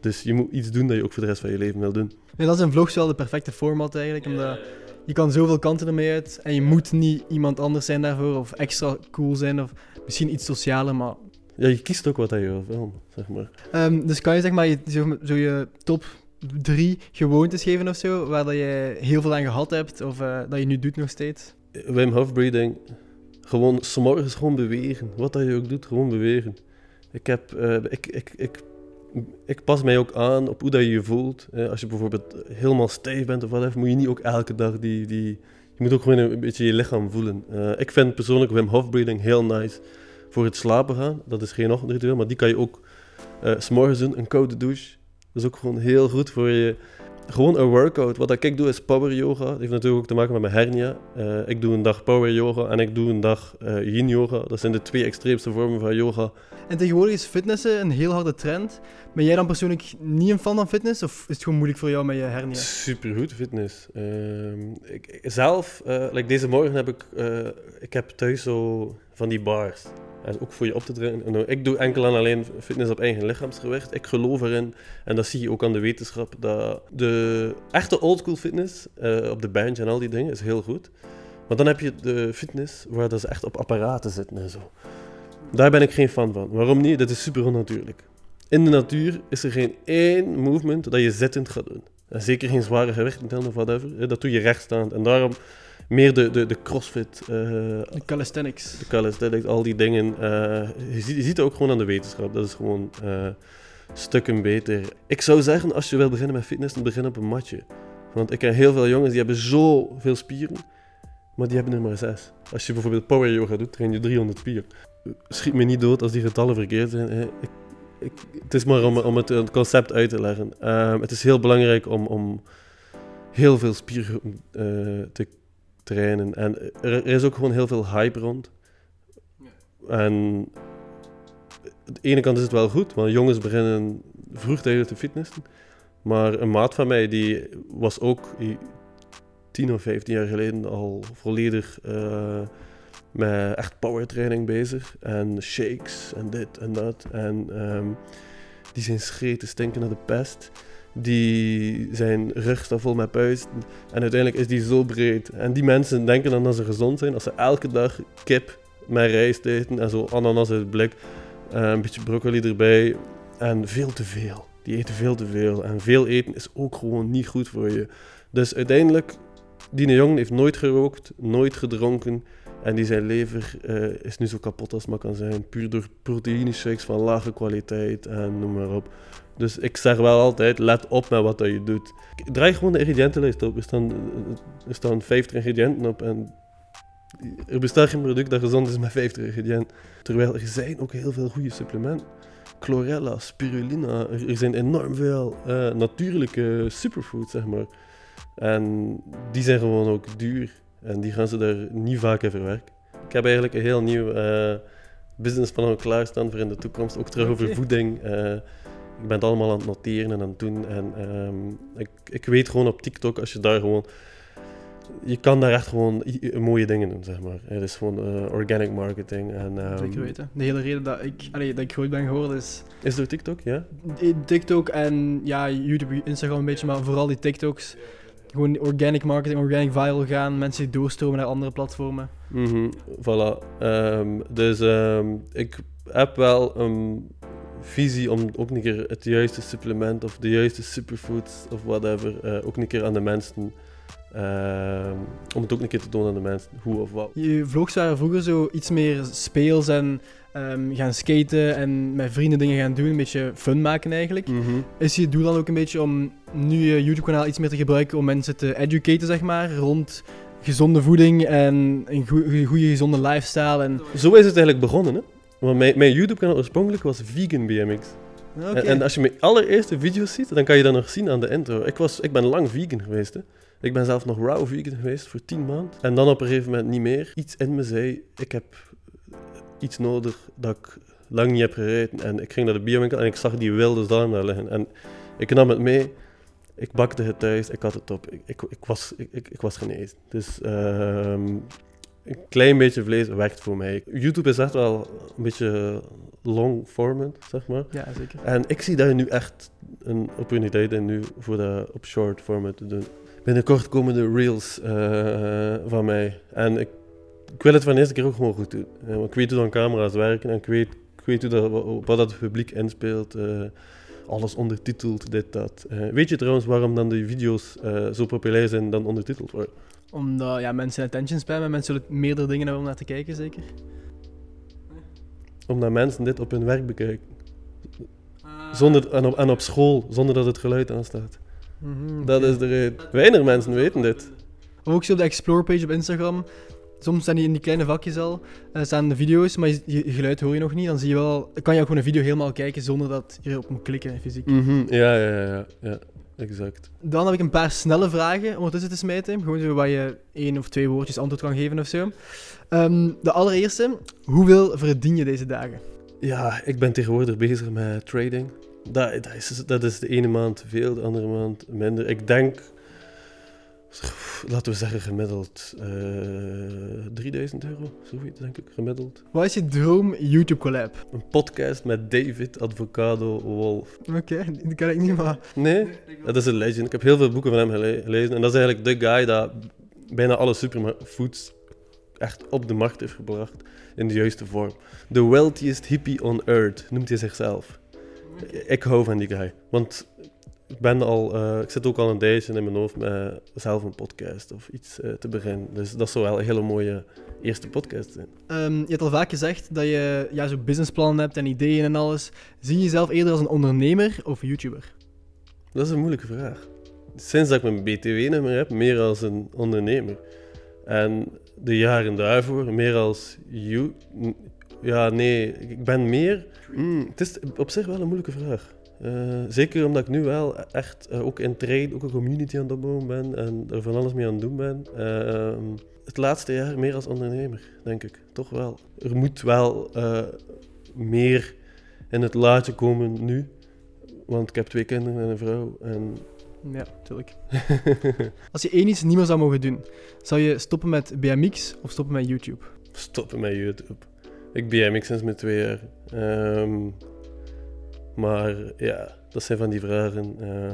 Dus je moet iets doen dat je ook voor de rest van je leven wil doen. En dat is een vlog wel de perfecte format eigenlijk, omdat je kan zoveel kanten ermee uit en je moet niet iemand anders zijn daarvoor of extra cool zijn of misschien iets socialer, maar... Ja, je kiest ook wat dat je wil filmen, zeg maar. Ehm, dus kan je zeg maar je, zo, zo je top drie gewoontes geven of zo, waar dat je heel veel aan gehad hebt of eh, dat je nu doet nog steeds? Wim Hof breathing. Gewoon, 's morgens gewoon bewegen. Wat dat je ook doet, gewoon bewegen. Ik heb, eh, ik, ik, ik, ik pas mij ook aan op hoe dat je je voelt. Als je bijvoorbeeld helemaal stijf bent of whatever, moet je niet ook elke dag die, die... Je moet ook gewoon een beetje je lichaam voelen. Eh, ik vind persoonlijk Wim Hof breathing heel nice voor het slapen gaan. Dat is geen ochtendritueel, maar die kan je ook s s'morgens doen. Een koude douche. Is ook gewoon heel goed voor je... Gewoon een workout. Wat ik doe is power yoga. Dat heeft natuurlijk ook te maken met mijn hernia. Eh, ik doe een dag power yoga en ik doe een dag eh, yin yoga. Dat zijn de twee extreemste vormen van yoga. En tegenwoordig is fitnessen een heel harde trend. Ben jij dan persoonlijk niet een fan van fitness of is het gewoon moeilijk voor jou met je hernia? Supergoed fitness. Ehm, ik, zelf, like deze morgen heb ik, eh, ik heb thuis zo van die bars. En ook voor je op te trainen. En, eh, ik doe enkel en alleen fitness op eigen lichaamsgewicht. Ik geloof erin, en dat zie je ook aan de wetenschap, dat de echte oldschool fitness op de bench en al die dingen is heel goed. Maar dan heb je de fitness waar dat ze echt op apparaten zitten en zo. Daar ben ik geen fan van. Waarom niet? Dat is super onnatuurlijk. In de natuur is er geen één movement dat je zittend gaat doen. En zeker geen zware gewichten tellen of whatever. Dat doe je rechtstaand. En daarom meer de, de, de crossfit, eh, De calisthenics. de calisthenics, al die dingen. eh, je, ziet, je ziet het ook gewoon aan de wetenschap. Dat is gewoon eh, stukken beter. Ik zou zeggen, als je wil beginnen met fitness, dan begin op een matje. Want ik ken heel veel jongens die hebben zoveel spieren, maar die hebben er maar zes. Als je bijvoorbeeld power yoga doet, train je 300 spieren. Schiet me niet dood als die getallen verkeerd zijn. hè. Ik, ik, het is maar om, om het, het concept uit te leggen. Ehm, het is heel belangrijk om, om heel veel spiergroepen eh, te trainen. En er, er is ook gewoon heel veel hype rond. En aan de ene kant is het wel goed, want jongens beginnen vroegtijdig te fitnessen. Maar een maat van mij, die was ook die 10 of 15 jaar geleden al volledig eh, met echt powertraining bezig. En shakes en dit en dat. En ehm, die zijn schreten stinken naar de pest. die zijn rug staat vol met puisten. En uiteindelijk is die zo breed. En die mensen denken dan dat ze gezond zijn als ze elke dag kip met rijst eten en zo ananas uit het blik. eh, een beetje broccoli erbij. En veel te veel. Die eten veel te veel. En veel eten is ook gewoon niet goed voor je. Dus uiteindelijk, die jongen heeft nooit gerookt, nooit gedronken. En die zijn lever eh, is nu zo kapot als het maar kan zijn. Puur door proteïne shakes van lage kwaliteit en noem maar op. Dus ik zeg wel altijd, let op met wat dat je doet. Draai gewoon de ingrediëntenlijst op. Er staan, er staan 50 ingrediënten op en er bestaat geen product dat gezond is met 50 ingrediënten. Terwijl er zijn ook heel veel goede supplementen. Chlorella, spirulina, er, er zijn enorm veel eh, natuurlijke superfoods, zeg maar. En die zijn gewoon ook duur. En die gaan ze daar niet vaak in verwerken. Ik heb eigenlijk een heel nieuw eh businessplan klaarstaan voor in de toekomst. Ook terug over voeding. Eh, ik ben het allemaal aan het noteren en aan het doen. En ehm, ik, ik weet gewoon op TikTok, als je daar gewoon... Je kan daar echt gewoon mooie dingen doen, zeg maar. Het is gewoon eh, organic marketing. En, ehm, Zeker weten. De hele reden dat ik, allee, dat ik groot ben geworden is Is er TikTok, ja? TikTok en ja, YouTube, Instagram een beetje, maar vooral die TikToks. Gewoon organic marketing, organic viral gaan, mensen die doorstromen naar andere platformen. Mhm, voilà. Ehm, dus ehm, ik heb wel een visie om ook een keer het juiste supplement of de juiste superfoods of whatever eh, ook een keer aan de mensen. ehm, om het ook een keer te tonen aan de mensen hoe of wat. Je vlogs waren vroeger zo iets meer speels en ehm, gaan skaten en met vrienden dingen gaan doen, een beetje fun maken eigenlijk. Mhm. Is je doel dan ook een beetje om nu je YouTube-kanaal iets meer te gebruiken om mensen te educaten, zeg maar, rond gezonde voeding en een goe- goede gezonde lifestyle en... Zo is het eigenlijk begonnen, hè? Want mijn, mijn YouTube-kanaal oorspronkelijk was Vegan BMX. En, en als je mijn allereerste video's ziet, dan kan je dat nog zien aan de intro. Ik, was, ik ben lang vegan geweest. Hè. Ik ben zelf nog raw vegan geweest voor 10 maanden. En dan op een gegeven moment niet meer. Iets in me zei, ik heb iets nodig dat ik lang niet heb gereden. En ik ging naar de biowinkel en ik zag die wilde zalm daar liggen. En ik nam het mee. Ik bakte het thuis, ik had het op. Ik, ik, ik was, ik, ik, ik was genezen. Dus ehm, een klein beetje vlees werkt voor mij. YouTube is echt wel een beetje long format, zeg maar. Ja, zeker. En ik zie daar nu echt een opportuniteit in nu voor dat op short format te doen. Binnenkort komen de reels eh, van mij. En ik, ik wil het van de eerste keer ook gewoon goed doen. Want ik weet hoe dan camera's werken en ik weet, ik weet hoe dat, wat, dat het publiek inspeelt. eh, alles ondertiteld, dit, dat. Eh, weet je trouwens waarom dan die video's eh, zo populair zijn dan ondertiteld worden? Omdat ja, mensen attention spammen, mensen zullen meerdere dingen hebben om naar te kijken, zeker. Omdat mensen dit op hun werk bekijken. Zonder, en, op, en op school, zonder dat het geluid aanstaat. Mhm, Dat is de reden. Weinig mensen weten dit. Of ook zo op de Explore page op Instagram. Soms staan die in die kleine vakjes al, eh, staan de video's, maar je, je geluid hoor je nog niet. Dan zie je wel, kan je ook gewoon een video helemaal kijken zonder dat je erop moet klikken, fysiek. Mhm, Ja, ja, ja, ja, ja, exact. Dan heb ik een paar snelle vragen om ertussen te smijten. Gewoon zo waar je één of twee woordjes antwoord kan geven of zo. Ehm, de allereerste, hoeveel verdien je deze dagen? Ja, ik ben tegenwoordig bezig met trading. Dat, dat, is, dat is de ene maand veel, de andere maand minder. Ik denk, laten we zeggen gemiddeld eh 3000 euro, zoiets denk ik, gemiddeld. Wat is je droom YouTube collab? Een podcast met David Advocado Wolf. Oké, die ken ik niet, maar... Nee, dat is een legend. Ik heb heel veel boeken van hem gele- gelezen. En dat is eigenlijk de guy dat bijna alle superfoods echt op de markt heeft gebracht in de juiste vorm. The wealthiest hippie on earth, noemt hij zichzelf. Ik hou van die guy. Want ik, ben al, eh, ik zit ook al een tijdje in mijn hoofd met zelf een podcast of iets eh, te beginnen. Dus dat zou wel een hele mooie eerste podcast zijn. Ehm, je hebt al vaak gezegd dat je ja, zo'n businessplannen hebt en ideeën en alles. Zie je jezelf eerder als een ondernemer of YouTuber? Dat is een moeilijke vraag. Sinds dat ik mijn BTW-nummer heb, meer als een ondernemer. En de jaren daarvoor, meer als you. Ja, nee, ik ben meer. Mm, het is op zich wel een moeilijke vraag. Eh, zeker omdat ik nu wel echt eh, ook in trade, ook een community aan het opbouwen ben en er van alles mee aan het doen ben. Eh, het laatste jaar meer als ondernemer, denk ik. Toch wel. Er moet wel eh, meer in het laadje komen nu. Want ik heb twee kinderen en een vrouw. En Ja, natuurlijk. [laughs] Als je één iets niet meer zou mogen doen, zou je stoppen met BMX of stoppen met YouTube? stoppen met YouTube. Ik BMX sinds mijn twee jaar. Ehm, maar ja, dat zijn van die vragen. eh,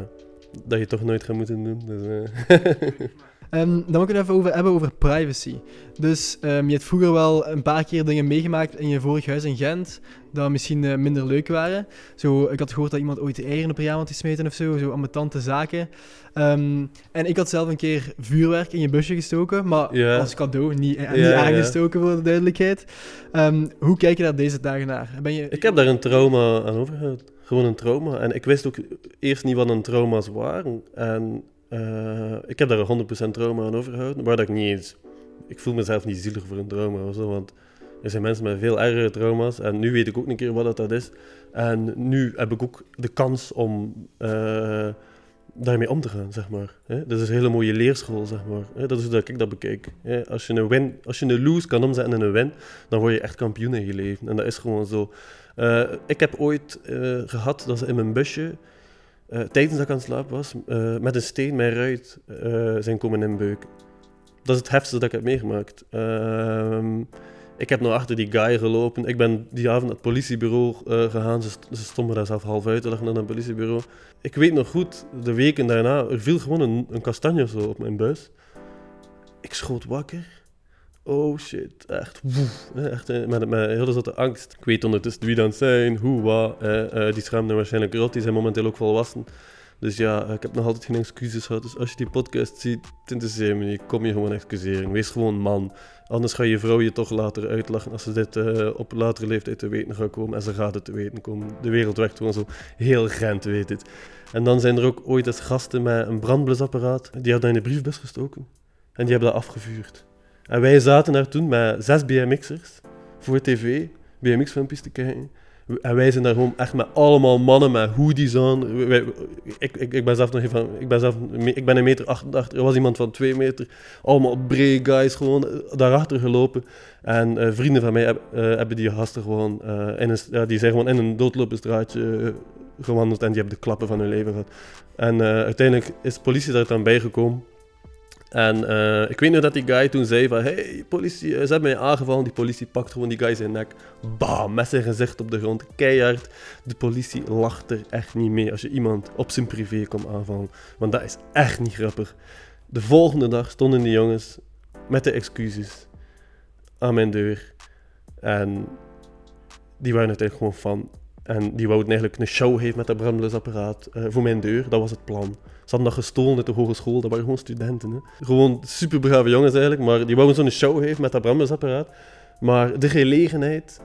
dat je toch nooit gaat moeten doen. Dus, eh. [laughs] Ehm, dan moet ik het even over hebben over privacy. Dus ehm, je hebt vroeger wel een paar keer dingen meegemaakt in je vorig huis in Gent, dat misschien eh, minder leuk waren. Zo, ik had gehoord dat iemand ooit eieren op een raam had gesmeten of zo, zo ambetante zaken. Ehm, en ik had zelf een keer vuurwerk in je busje gestoken, maar Ja. als cadeau, niet, Ja, niet ja. aangestoken voor de duidelijkheid. Hoe kijk je daar deze dagen naar? Ben je... Ik heb daar een trauma aan overgehouden. Gewoon een trauma. En ik wist ook eerst niet wat een trauma's waren. En eh, ik heb daar een 100% trauma aan overgehouden. Waar dat ik niet eens... Ik voel mezelf niet zielig voor een trauma of zo. Want er zijn mensen met veel ergere trauma's. En nu weet ik ook een keer wat dat, is. En nu heb ik ook de kans om eh, daarmee om te gaan, zeg maar. Dat is een hele mooie leerschool, zeg maar. Dat is hoe dat ik dat bekijk. Als, je een win, als je een lose kan omzetten in een win, dan word je echt kampioen in je leven. En dat is gewoon zo. Eh, ik heb ooit eh, gehad dat ze in mijn busje, eh, tijdens dat ik aan het slapen was, met een steen mijn ruit zijn komen inbeuken. Dat is het heftigste dat ik heb meegemaakt. Ehm, ik heb nog achter die guy gelopen. Ik ben die avond naar het politiebureau gegaan. Ze, ze stonden daar zelf half uit te leggen naar het politiebureau. Ik weet nog goed, de weken daarna, er viel gewoon een, een kastanje of zo op mijn buis. Ik schoot wakker. Oh shit, echt. Woef, echt met, met heel soort angst. Ik weet ondertussen wie dan zijn, hoe, wat. eh, eh, die schaamden waarschijnlijk rot, die zijn momenteel ook volwassen. Dus ja, ik heb nog altijd geen excuses gehad. Dus als je die podcast ziet, het me. Kom je gewoon excuseren. Wees gewoon man. Anders ga je vrouw je toch later uitlachen als ze dit eh, op latere leeftijd te weten gaat komen. En ze gaat het te weten komen. De wereld werkt gewoon zo heel Gent, weet het. En dan zijn er ook ooit eens gasten met een brandblusapparaat. Die hadden in de briefbus gestoken. En die hebben dat afgevuurd. En wij zaten daar toen met zes BMX'ers voor tv, BMX-filmpjes te kijken. En wij zijn daar gewoon echt met allemaal mannen met hoodies aan. Wij- ik, ik, ik ben zelf nog even ik ben zelf, ik ben een meter 88, er was iemand van 2 meter. Allemaal brede guys gewoon eh, daarachter gelopen. En eh, vrienden van mij eh, hebben die gasten gewoon, eh, in een, ja, die zijn gewoon in een doodlopend straatje eh, gewandeld en die hebben de klappen van hun leven gehad. En uiteindelijk is de politie daar dan bijgekomen. En eh, ik weet nog dat die guy toen zei van... Hey, politie, eh, ze hebben mij aangevallen. Die politie pakt gewoon die guy zijn nek. Bam, met zijn gezicht op de grond. Keihard. De politie lacht er echt niet mee als je iemand op zijn privé komt aanvallen. Want dat is echt niet grappig. De volgende dag stonden die jongens met de excuses aan mijn deur. En die waren uiteindelijk gewoon van. En die wouden eigenlijk een show heeft met dat brandblusapparaat eh, voor mijn deur. Dat was het plan. Ze hadden dat gestolen uit de hogeschool. Dat waren gewoon studenten. Hè. Gewoon super brave jongens eigenlijk. Maar die wouden zo'n show heeft met dat brandblusapparaat. Maar de gelegenheid,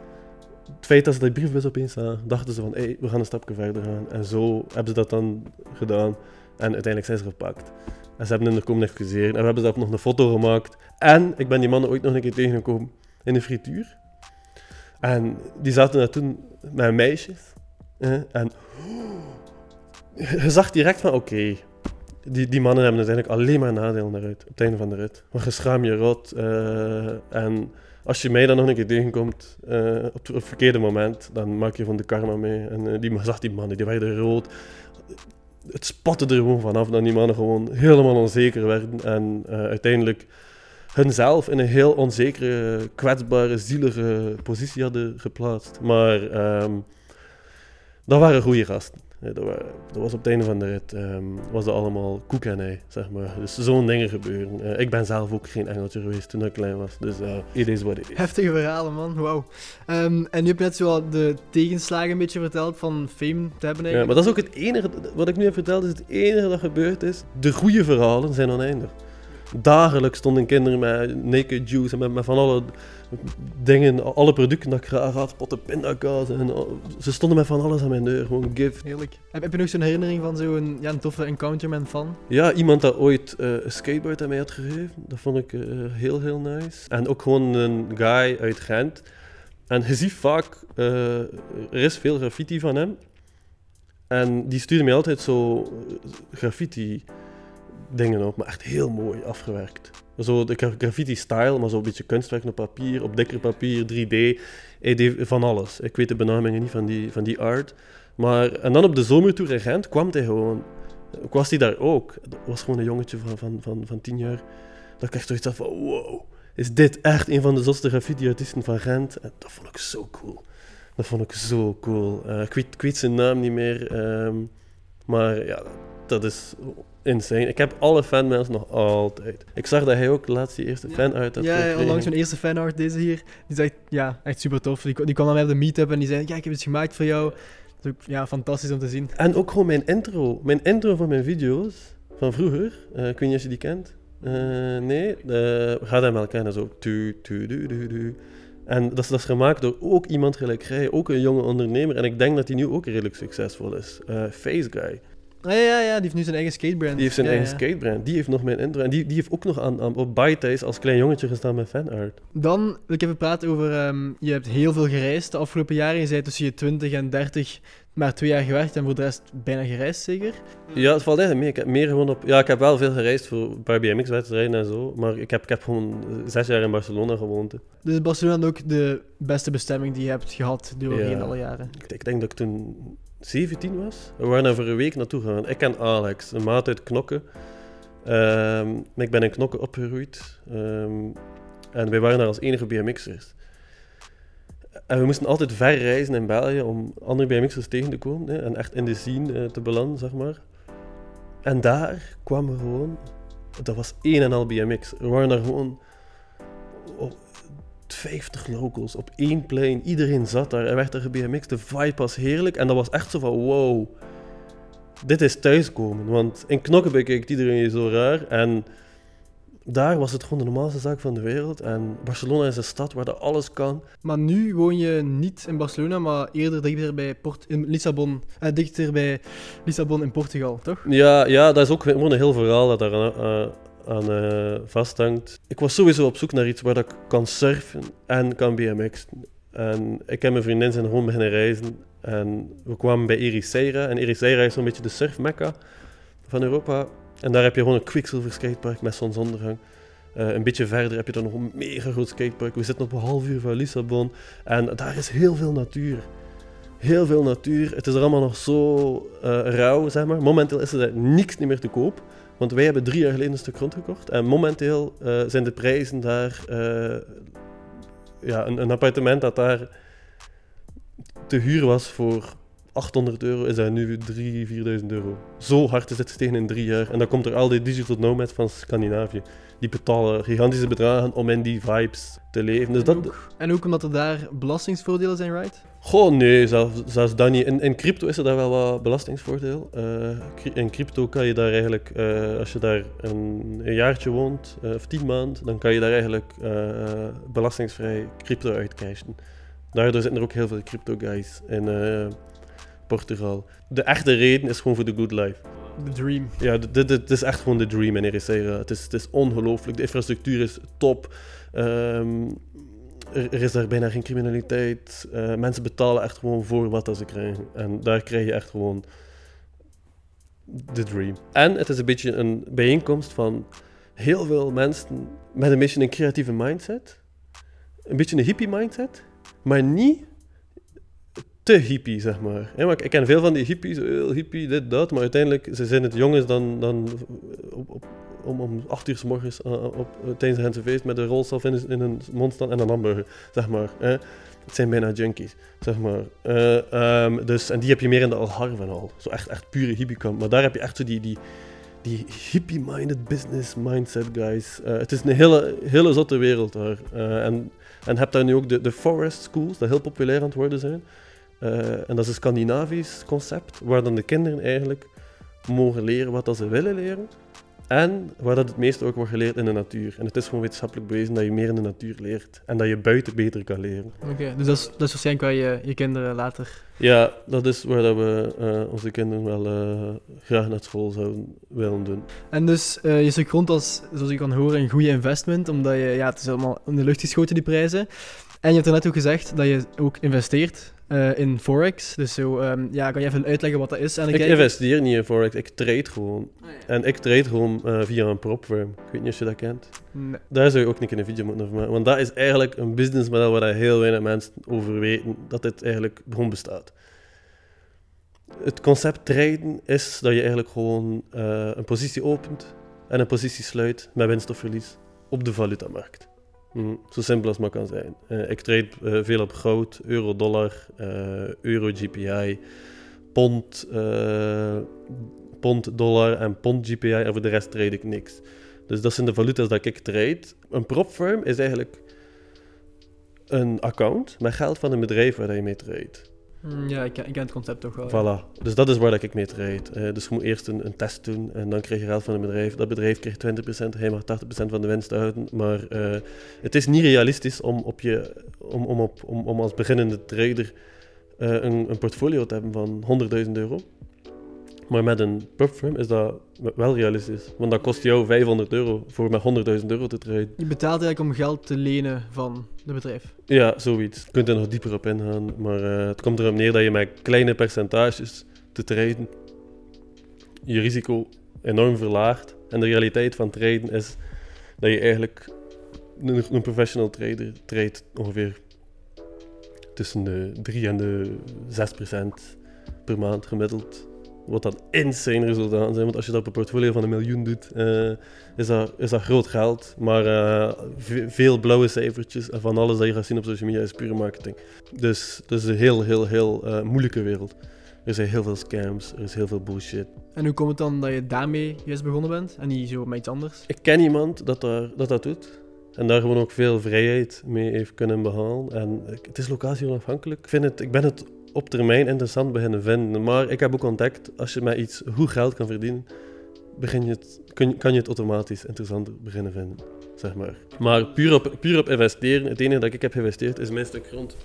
het feit dat ze die briefbus opeens zagen, dachten ze van, hé, we gaan een stapje verder gaan. En zo hebben ze dat dan gedaan. En uiteindelijk zijn ze gepakt. En ze hebben hen er komen excuseren. En we hebben zelf nog een foto gemaakt. En ik ben die mannen ooit nog een keer tegengekomen in een frituur. En die zaten daar toen met meisjes. hè, En je zag direct van, oké, die, die mannen hebben uiteindelijk alleen maar nadelen daaruit, op het einde van de rit. Maar je schaam je rot. eh, en als je mij dan nog een keer tegenkomt eh, op, het- verkeerde moment, dan maak je van de karma mee. En eh, die zag die mannen, die werden rood. Het spatte er gewoon vanaf dat die mannen gewoon helemaal onzeker werden. En uiteindelijk hunzelf in een heel onzekere, kwetsbare, zielige positie hadden geplaatst. Maar ehm, dat waren goede gasten. Ja, dat, wa- dat was op het einde van de rit, ehm, was dat allemaal koek en ei, zeg maar. Dus zo'n dingen gebeuren. Eh, ik ben zelf ook geen engeltje geweest toen ik klein was, dus it is what it is. Heftige verhalen, man. Wauw. Ehm, en je hebt net zo al de tegenslagen een beetje verteld van fame te hebben Ja, eigenlijk. maar dat is ook het enige, wat ik nu heb verteld, is het enige dat gebeurd is. De goede verhalen zijn oneindig. Dagelijks stonden kinderen met naked juice en met, met van alle dingen, alle producten dat ik graag had, potten pindakaas en al- ze stonden met van alles aan mijn deur, gewoon gift. Heerlijk. Heb, heb je nog zo'n herinnering van zo'n ja, een toffe encounter met een fan? Ja, iemand dat ooit eh, een skateboard aan mij had gegeven. Dat vond ik eh, heel, heel nice. En ook gewoon een guy uit Gent. En je ziet vaak, eh, er is veel graffiti van hem. En die stuurde mij altijd zo graffiti dingen op, maar echt heel mooi afgewerkt. Zo de gra- graffiti style, maar zo een beetje kunstwerk op papier, op dikker papier, 3D. Hij deed van alles. Ik weet de benamingen niet van die, van die art. Maar, en dan op de zomertour in Gent kwam hij gewoon. Ik was die daar ook. Dat was gewoon een jongetje van, van, van, van tien jaar. Dat ik echt zoiets van, wow, is dit echt een van de zotste graffiti-artiesten van Gent? En dat vond ik zo cool. Dat vond ik zo cool. Eh, ik, weet, ik weet zijn naam niet meer. ehm, maar ja, dat is insane. Ik heb alle fanmails nog altijd. Ik zag dat hij ook laatst die eerste Ja. fanart had Ja, onlangs mijn eerste fanart, deze hier. Die is echt, ja, echt super tof. Die, die kwam dan bij de meetup en die zei, ja, ik heb iets gemaakt voor jou. Dat is ook, ja, fantastisch om te zien. En ook gewoon mijn intro. Mijn intro van mijn video's van vroeger. eh, ik weet niet of je die kent. Eh, nee, uh, ga hem wel kennen. Zo. Tu, tu, du, du, du. En dat is, dat is gemaakt door ook iemand gelijk jij, ook een jonge ondernemer. En ik denk dat hij nu ook redelijk succesvol is. Eh, Face Guy. Ja, ja, ja, die heeft nu zijn eigen skatebrand. Die heeft zijn Ja, eigen ja. skatebrand. Die heeft nog mijn intro. En die, die heeft ook nog aan, aan, op Bytes als klein jongetje gestaan met fanart. Dan wil ik even praten over, ehm, je hebt heel veel gereisd de afgelopen jaren. Je zei tussen je 20 en 30 maar twee jaar gewerkt en voor de rest bijna gereisd zeker? Ja, het valt eigenlijk mee. Ik heb meer gewoon op... Ja, ik heb wel veel gereisd voor een paar BMX-wedstrijden en zo. Maar ik heb, ik heb gewoon zes jaar in Barcelona gewoond. Dus is Barcelona ook de beste bestemming die je hebt gehad doorheen alle jaren? Ik, ik denk dat ik toen 17 was. We waren daar voor een week naartoe gegaan. Ik en Alex, een maat uit Knokke. Ehm, ik ben in Knokke opgegroeid. Ehm, en wij waren daar als enige BMX'ers. En we moesten altijd ver reizen in België om andere BMX'ers tegen te komen. Hè, en echt in de scene eh, te belanden, zeg maar. En daar kwamen we gewoon... Dat was één en al BMX. Er waren daar gewoon... oh, 50 locals op één plein. Iedereen zat daar en werd er BMX. De vibe was heerlijk. En dat was echt zo van, wow. Dit is thuiskomen. Want in Knokke bekijkt iedereen je zo raar. En daar was het gewoon de normaalste zaak van de wereld. En Barcelona is een stad waar dat alles kan. Maar nu woon je niet in Barcelona, maar eerder dichter bij Port in Lissabon. Eh, dichter bij Lissabon in Portugal, toch? Ja, ja dat is ook gewoon een heel verhaal dat daar eh, aan eh, vasthangt. Ik was sowieso op zoek naar iets waar ik kan surfen en kan BMX'en. En ik en mijn vriendin zijn gewoon beginnen reizen. En we kwamen bij Ericeira. En Ericeira is zo'n beetje de surfmekka van Europa. En daar heb je gewoon een Quicksilver skatepark met zonsondergang. Eh, een beetje verder heb je dan nog een mega groot skatepark. We zitten op een half uur van Lissabon. En daar is heel veel natuur. Heel veel natuur. Het is er allemaal nog zo eh, rauw, zeg maar. Momenteel is er niks niet meer te koop. Want wij hebben drie jaar geleden een stuk grond gekocht. En momenteel eh, zijn de prijzen daar... eh, ja, een, een appartement dat daar te huur was voor 800 euro, is dat nu 3.000, 4.000 euro. Zo hard is het gestegen in drie jaar. En dan komt er al die digital nomads van Scandinavië. Die betalen gigantische bedragen om in die vibes te leven. Dus dat, en ook omdat er daar belastingsvoordelen zijn, right? Goh, nee, zelfs, zelfs dat niet. In, in crypto is er daar wel wat belastingsvoordeel. Eh, in crypto kan je daar eigenlijk, eh, als je daar een, een jaartje woont, eh, of tien maanden, dan kan je daar eigenlijk belastingsvrij crypto uitcashen. Daardoor zitten er ook heel veel crypto guys in Portugal. De echte reden is gewoon voor de good life. The dream. Ja, dit, is echt gewoon de dream in Ericeira. Het is, het is ongelooflijk. De infrastructuur is top. Ehm, er, is daar bijna geen criminaliteit. Eh, mensen betalen echt gewoon voor wat ze krijgen. En daar krijg je echt gewoon de dream. En het is een beetje een bijeenkomst van heel veel mensen met een beetje een creatieve mindset. Een beetje een hippie mindset. Maar niet te hippie, zeg maar. Ja, maar ik, ik ken veel van die hippies, heel hippie, dit, dat. Maar uiteindelijk ze zijn het jongens dan, dan op, op, om, om acht uur s morgens uh, op, uh, tijdens een feest met een rolstaf in, in hun mond en een hamburger, zeg maar. Hè. Het zijn bijna junkies, zeg maar. Um, dus, en die heb je meer in de Algarve al. Zo echt, echt pure hippiekant. Maar daar heb je echt zo die, die, die hippie-minded business mindset guys. Het is een hele, hele zotte wereld daar. En, en heb daar nu ook de, de forest schools, dat heel populair aan het worden zijn. En dat is een Scandinavisch concept, waar dan de kinderen eigenlijk mogen leren wat ze willen leren. En waar dat het meeste ook wordt geleerd in de natuur. En het is gewoon wetenschappelijk bewezen dat je meer in de natuur leert. En dat je buiten beter kan leren. Oké, okay, dus dat is, dat is waarschijnlijk waar je je kinderen later... Ja, dat is waar dat we uh, onze kinderen wel uh, graag naar school zouden willen doen. En dus uh, je stuk grond als, zoals je kan horen, een goede investment. Omdat je, ja, het is allemaal in de lucht geschoten, die prijzen. En je hebt er net ook gezegd dat je ook investeert uh, in Forex. Dus zo, um, ja, kan je even uitleggen wat dat is? ik kijken? investeer niet in Forex, ik trade gewoon. Oh, ja. En ik trade gewoon uh, via een propfirm. Ik weet niet of je dat kent. Nee. Daar zou je ook niet in een video moeten over maken. Want dat is eigenlijk een businessmodel waar heel weinig mensen over weten dat dit eigenlijk gewoon bestaat. Het concept traden is dat je eigenlijk gewoon uh, een positie opent en een positie sluit met winst of verlies op de valutamarkt. Mm, zo simpel als maar kan zijn. Uh, ik trade uh, veel op goud, euro, dollar, uh, euro, GPI, pond, pond, dollar en pond GPI en voor de rest trade ik niks. Dus dat zijn de valuta's dat ik trade. Een prop firm is eigenlijk een account met geld van een bedrijf waar je mee trade. Mm, Ja, ik ken, het concept toch wel. Voilà. Dus dat is waar dat ik mee trade. Eh, dus je moet eerst een, een test doen en dan krijg je geld van een bedrijf. Dat bedrijf krijgt 20%, hij mag 80% van de winst houden. Maar eh, het is niet realistisch om, op je, om, om, op, om als beginnende trader eh, een, een portfolio te hebben van 100.000 euro. Maar met een firm is dat wel realistisch. Want dat kost jou 500 euro voor met 100.000 euro te traden. Je betaalt eigenlijk om geld te lenen van het bedrijf. Ja, zoiets. Je kunt er nog dieper op ingaan. Maar eh, het komt erop neer dat je met kleine percentages te traden je risico enorm verlaagt. En de realiteit van traden is dat je eigenlijk een, een professional trader trade ongeveer tussen de 3 en de 6 procent per maand gemiddeld. Wat dat insane resultaten zijn. Want als je dat op een portfolio van een miljoen doet, eh, is, dat, is dat groot geld. Maar eh, ve- veel blauwe cijfertjes en van alles dat je gaat zien op social media is pure marketing. Dus het is een heel, heel, heel eh, moeilijke wereld. Er zijn heel veel scams, er is heel veel bullshit. En hoe komt het dan dat je daarmee juist begonnen bent en niet zo met iets anders? Ik ken iemand dat daar, dat, dat doet. En daar gewoon ook veel vrijheid mee heeft kunnen behalen. En het is locatie onafhankelijk. Ik, vind het, ik ben het op termijn interessant beginnen vinden. Maar ik heb ook ontdekt, als je met iets goed geld kan verdienen, begin je het, kun, kan je het automatisch interessanter beginnen vinden. Zeg maar. maar puur op, puur op investeren, het enige dat ik heb geïnvesteerd is mijn stuk grond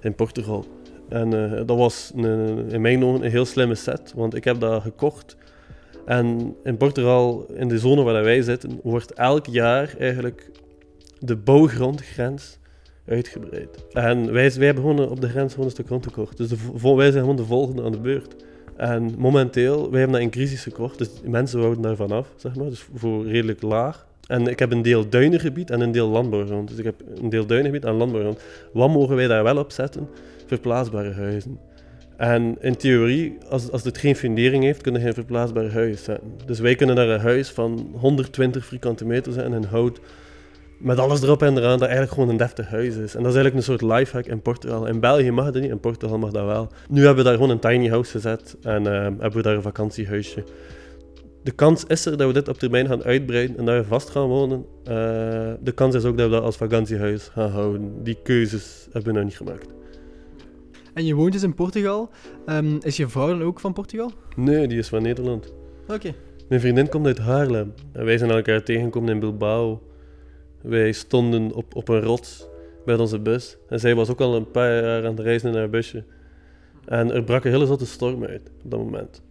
in Portugal. En eh, dat was een, in mijn ogen een heel slimme set, want ik heb dat gekocht. En in Portugal, in de zone waar wij zitten, wordt elk jaar eigenlijk de bouwgrondgrens uitgebreid. En wij, wij gewoon op de grens gewoon een stuk grond gekocht. Dus wij zijn gewoon de volgende aan de beurt. En momenteel, wij hebben dat in crisis gekocht, dus mensen wouden daarvan af, zeg maar, dus voor redelijk laag. En ik heb een deel duinengebied en een deel landbouwgrond. Dus ik heb een deel duinengebied en landbouwgrond. Wat mogen wij daar wel op zetten? Verplaatsbare huizen. En in theorie, als, als het geen fundering heeft, kunnen geen verplaatsbaar huis zetten. Dus wij kunnen daar een huis van 120 vierkante meter zetten in hout. Met alles erop en eraan, dat eigenlijk gewoon een deftig huis is. En dat is eigenlijk een soort lifehack in Portugal. In België mag dat niet, in Portugal mag dat wel. Nu hebben we daar gewoon een tiny house gezet en eh, hebben we daar een vakantiehuisje. De kans is er dat we dit op termijn gaan uitbreiden en dat we vast gaan wonen. Eh, de kans is ook dat we dat als vakantiehuis gaan houden. Die keuzes hebben we nog niet gemaakt. En je woont dus in Portugal. Ehm, is je vrouw dan ook van Portugal? Nee, die is van Nederland. Oké. Mijn vriendin komt uit Haarlem. En wij zijn elkaar tegengekomen in Bilbao. Wij stonden op, op een rots met onze bus. En zij was ook al een paar jaar aan het reizen in haar busje. En er brak een hele zotte storm uit op dat moment.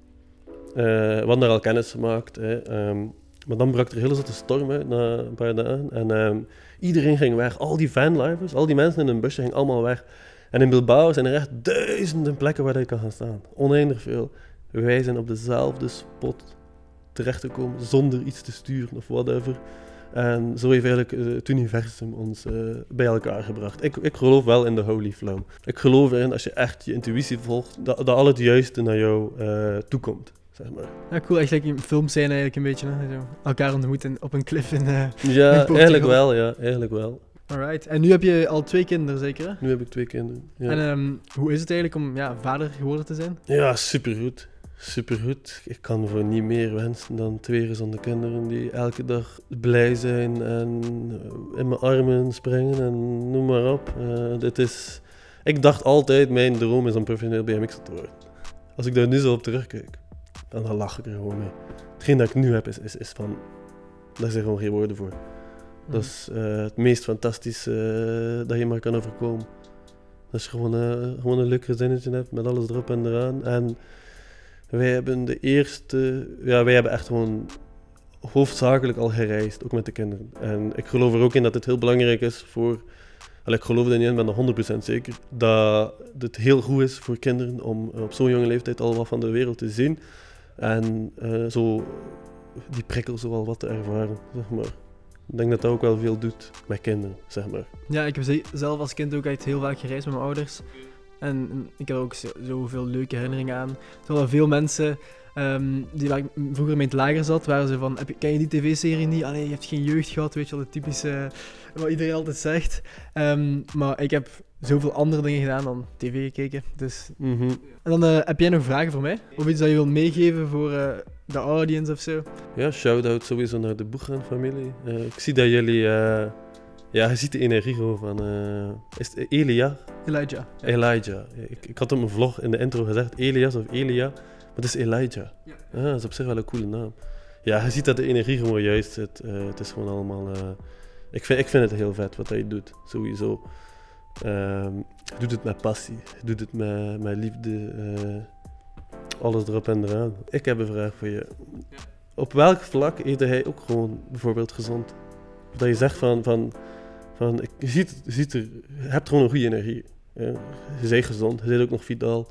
Eh, we hadden daar al kennis gemaakt. Hè. ehm, maar dan brak er een hele zotte storm uit na een paar. En ehm, iedereen ging weg. Al die vanlifers, al die mensen in een busje gingen allemaal weg. En in Bilbao zijn er echt duizenden plekken waar je kan gaan staan. Oneindig veel. Wij zijn op dezelfde spot terecht te komen zonder iets te sturen of whatever. En zo heeft eigenlijk eh, het universum ons eh, bij elkaar gebracht. Ik, ik geloof wel in de holy flow. Ik geloof erin als je echt je intuïtie volgt, dat, dat al het juiste naar jou eh, toekomt. Zeg maar. Ja, cool. Echt like in films zijn eigenlijk een beetje. Hè? Zo. Elkaar ontmoeten op een cliff in... eh, [laughs] Ja, In eigenlijk wel, ja, eigenlijk wel. Alright. En nu heb je al twee kinderen, zeker? Hè? Nu heb ik twee kinderen. Ja, En ehm, hoe is het eigenlijk om ja, vader geworden te zijn? ja supergoed. Supergoed. Ik kan voor niet meer wensen dan twee gezonde kinderen die elke dag blij zijn en eh, in mijn armen springen en noem maar op. Eh, dit is... Ik dacht altijd, mijn droom is om professioneel BMX'er te worden. Als ik daar nu zo op terugkijk, dan, dan lach ik er gewoon mee. Hetgeen dat ik nu heb, is, is, is van... Daar zijn gewoon geen woorden voor. Dat is eh, het meest fantastische dat je maar kan overkomen. Dat is gewoon, gewoon een leuk gezinnetje hebt met alles erop en eraan. En wij hebben de eerste... Ja, wij hebben echt gewoon hoofdzakelijk al gereisd, ook met de kinderen. En ik geloof er ook in dat het heel belangrijk is voor... Allee, ik geloof er niet in, ben er 100% zeker. Dat het heel goed is voor kinderen om op zo'n jonge leeftijd al wat van de wereld te zien. En eh, zo die prikkel zo wel wat te ervaren, zeg maar. Ik denk dat dat ook wel veel doet met kinderen, zeg maar. Ja, ik heb ze- zelf als kind ook echt heel vaak gereisd met mijn ouders. En en ik heb ook zo- zoveel leuke herinneringen aan. Terwijl veel mensen ehm, die waar ik vroeger mee in het lager zat, waren ze van, heb je, ken je die tv-serie niet? Allee, je hebt geen jeugd gehad, weet je wel, de typische, wat iedereen altijd zegt. Ehm, maar ik heb zoveel andere dingen gedaan dan tv gekeken. Dus... Mhm. En dan eh, heb jij nog vragen voor mij? Of iets dat je wilt meegeven voor eh, de audience of zo? Ja, shout-out sowieso naar de Boegaan-familie. Eh, ik zie dat jullie... ja, je ziet de energie gewoon van... eh, is het Elia? Elijah. Ja. Elijah. Ik, ik had op mijn vlog in de intro gezegd Elias of Elia, maar het is Elijah. Ja. Ah, dat is op zich wel een coole naam. Ja, je ziet dat de energie gewoon juist zit. Eh, het is gewoon allemaal... eh, ik, vind, ik vind het heel vet wat hij doet, sowieso. Je doet het met passie, je doet het met, met liefde, alles erop en eraan. Ik heb een vraag voor je. Op welk vlak eet hij ook gewoon bijvoorbeeld gezond? Dat je zegt van, van, van ik- je, ziet, je, ziet er, je hebt gewoon een goede energie. Ja, je bent gezond, je bent ook nog vitaal,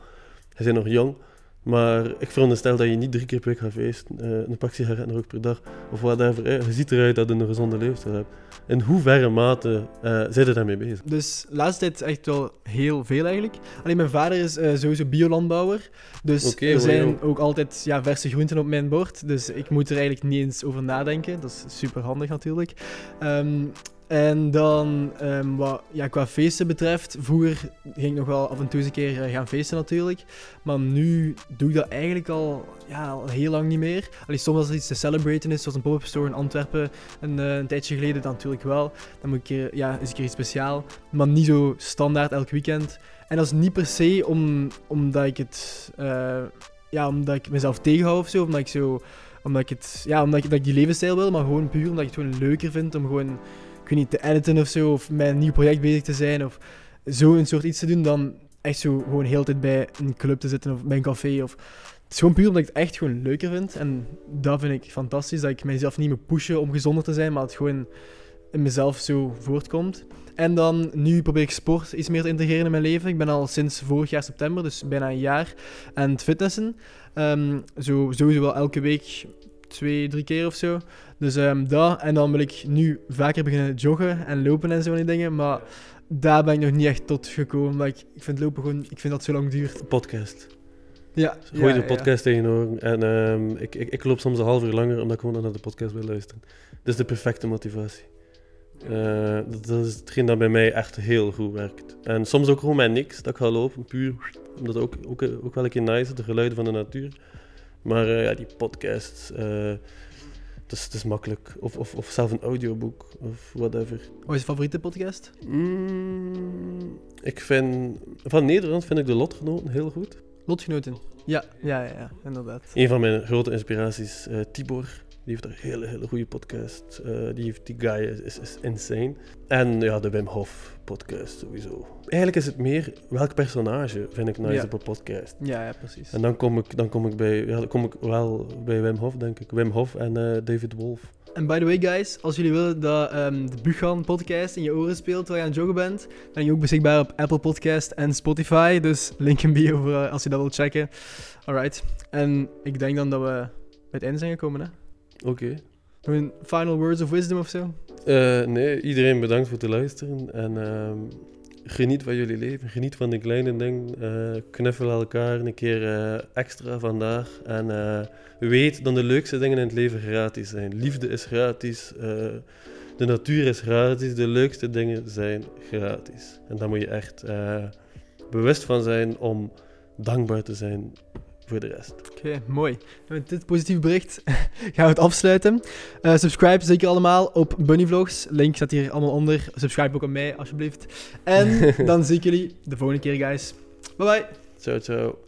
je bent nog jong. Maar ik veronderstel dat je niet drie keer per week gaat feesten, eh, een pak sigaretten rook per dag of whatever. Je ziet eruit dat je een gezonde leefstijl hebt. In hoeverre mate eh zijn je daarmee bezig? Dus de laatste tijd echt wel heel veel eigenlijk. Alleen mijn vader is eh, sowieso biolandbouwer. Dus Oké, er zijn ook altijd ja, verse groenten op mijn bord. Dus ik moet er eigenlijk niet eens over nadenken. Dat is super handig natuurlijk. Ehm, en dan, ehm, wat ja, qua feesten betreft, vroeger ging ik nog wel af en toe eens een keer eh, gaan feesten natuurlijk. Maar nu doe ik dat eigenlijk al, ja, al heel lang niet meer. Allee, soms als er iets te celebraten is, zoals een pop-up store in Antwerpen een, eh, een tijdje geleden, dan natuurlijk wel. Dan moet ik ja, een keer iets speciaal. Maar niet zo standaard elk weekend. En dat is niet per se om, omdat ik het, eh, ja, omdat ik mezelf tegenhoud of zo, omdat ik zo, omdat ik het, ja, omdat ik, dat die levensstijl wil, maar gewoon puur omdat ik het gewoon leuker vind om gewoon, ik weet niet, te editen of zo, of met een nieuw project bezig te zijn, of zo een soort iets te doen, dan echt zo gewoon heel tijd bij een club te zitten of bij een café. Of... Het is gewoon puur omdat ik het echt gewoon leuker vind. En dat vind ik fantastisch, dat ik mezelf niet moet pushen om gezonder te zijn, maar het gewoon in mezelf zo voortkomt. En dan, nu probeer ik sport iets meer te integreren in mijn leven. Ik ben al sinds vorig jaar september, dus bijna een jaar, aan het fitnessen. Ehm, zo, sowieso wel elke week twee, drie keer of zo. Dus ehm, dat. En dan wil ik nu vaker beginnen joggen en lopen en zo van die dingen. Maar daar ben ik nog niet echt tot gekomen. Omdat ik, ik vind lopen gewoon, ik vind dat zo lang duurt. Podcast. Ja, Gooi ja, de podcast tegenover. En ehm, ik, ik, ik loop soms een half uur langer omdat ik gewoon naar de podcast wil luisteren. Dat is de perfecte motivatie. Eh, dat, dat is hetgeen dat bij mij echt heel goed werkt. En soms ook gewoon met niks, dat ik ga lopen, puur. Omdat ook, ook, ook wel een keer nice is, de geluiden van de natuur. Maar eh, ja, die podcasts, eh, is, het is makkelijk. Of, of, of zelf een audioboek, of whatever. Wat is je favoriete podcast? Mm, ik vind, van Nederland vind ik de Lotgenoten heel goed. Lotgenoten. Ja, ja, ja, ja, inderdaad. Een van mijn grote inspiraties, eh, Tibor. Die heeft een hele, hele goede podcast. Eh, die, heeft, die guy is, is, insane. En ja, de Wim Hof podcast sowieso. Eigenlijk is het meer welk personage vind ik nice Ja. op een podcast. Ja, ja, precies. En dan kom ik, dan kom ik, bij, ja, dan kom ik wel bij Wim Hof, denk ik. Wim Hof en eh, David Wolf. En by the way, guys, als jullie willen dat ehm, de Buchan podcast in je oren speelt terwijl je aan het joggen bent, dan ben je ook beschikbaar op Apple Podcast en Spotify. Dus link in bio voor, eh, als je dat wilt checken. Alright. En ik denk dan dat we bij het einde zijn gekomen, hè? Oké. Nog een final words of wisdom of zo? Eh, nee, iedereen bedankt voor het luisteren. En ehm, geniet van jullie leven. Geniet van de kleine dingen. Eh, knuffel elkaar een keer eh, extra vandaag. En weet dat de leukste dingen in het leven gratis zijn. Liefde is gratis. de natuur is gratis. De leukste dingen zijn gratis. En daar moet je echt bewust van zijn om dankbaar te zijn voor de rest. Oké, mooi. En met dit positieve bericht [laughs] gaan we het afsluiten. Eh, subscribe zeker allemaal op Bunny Vlogs. Link staat hier allemaal onder. Subscribe ook aan mij, alsjeblieft. En [laughs] dan zie ik jullie de volgende keer, guys. Bye bye. Ciao, ciao.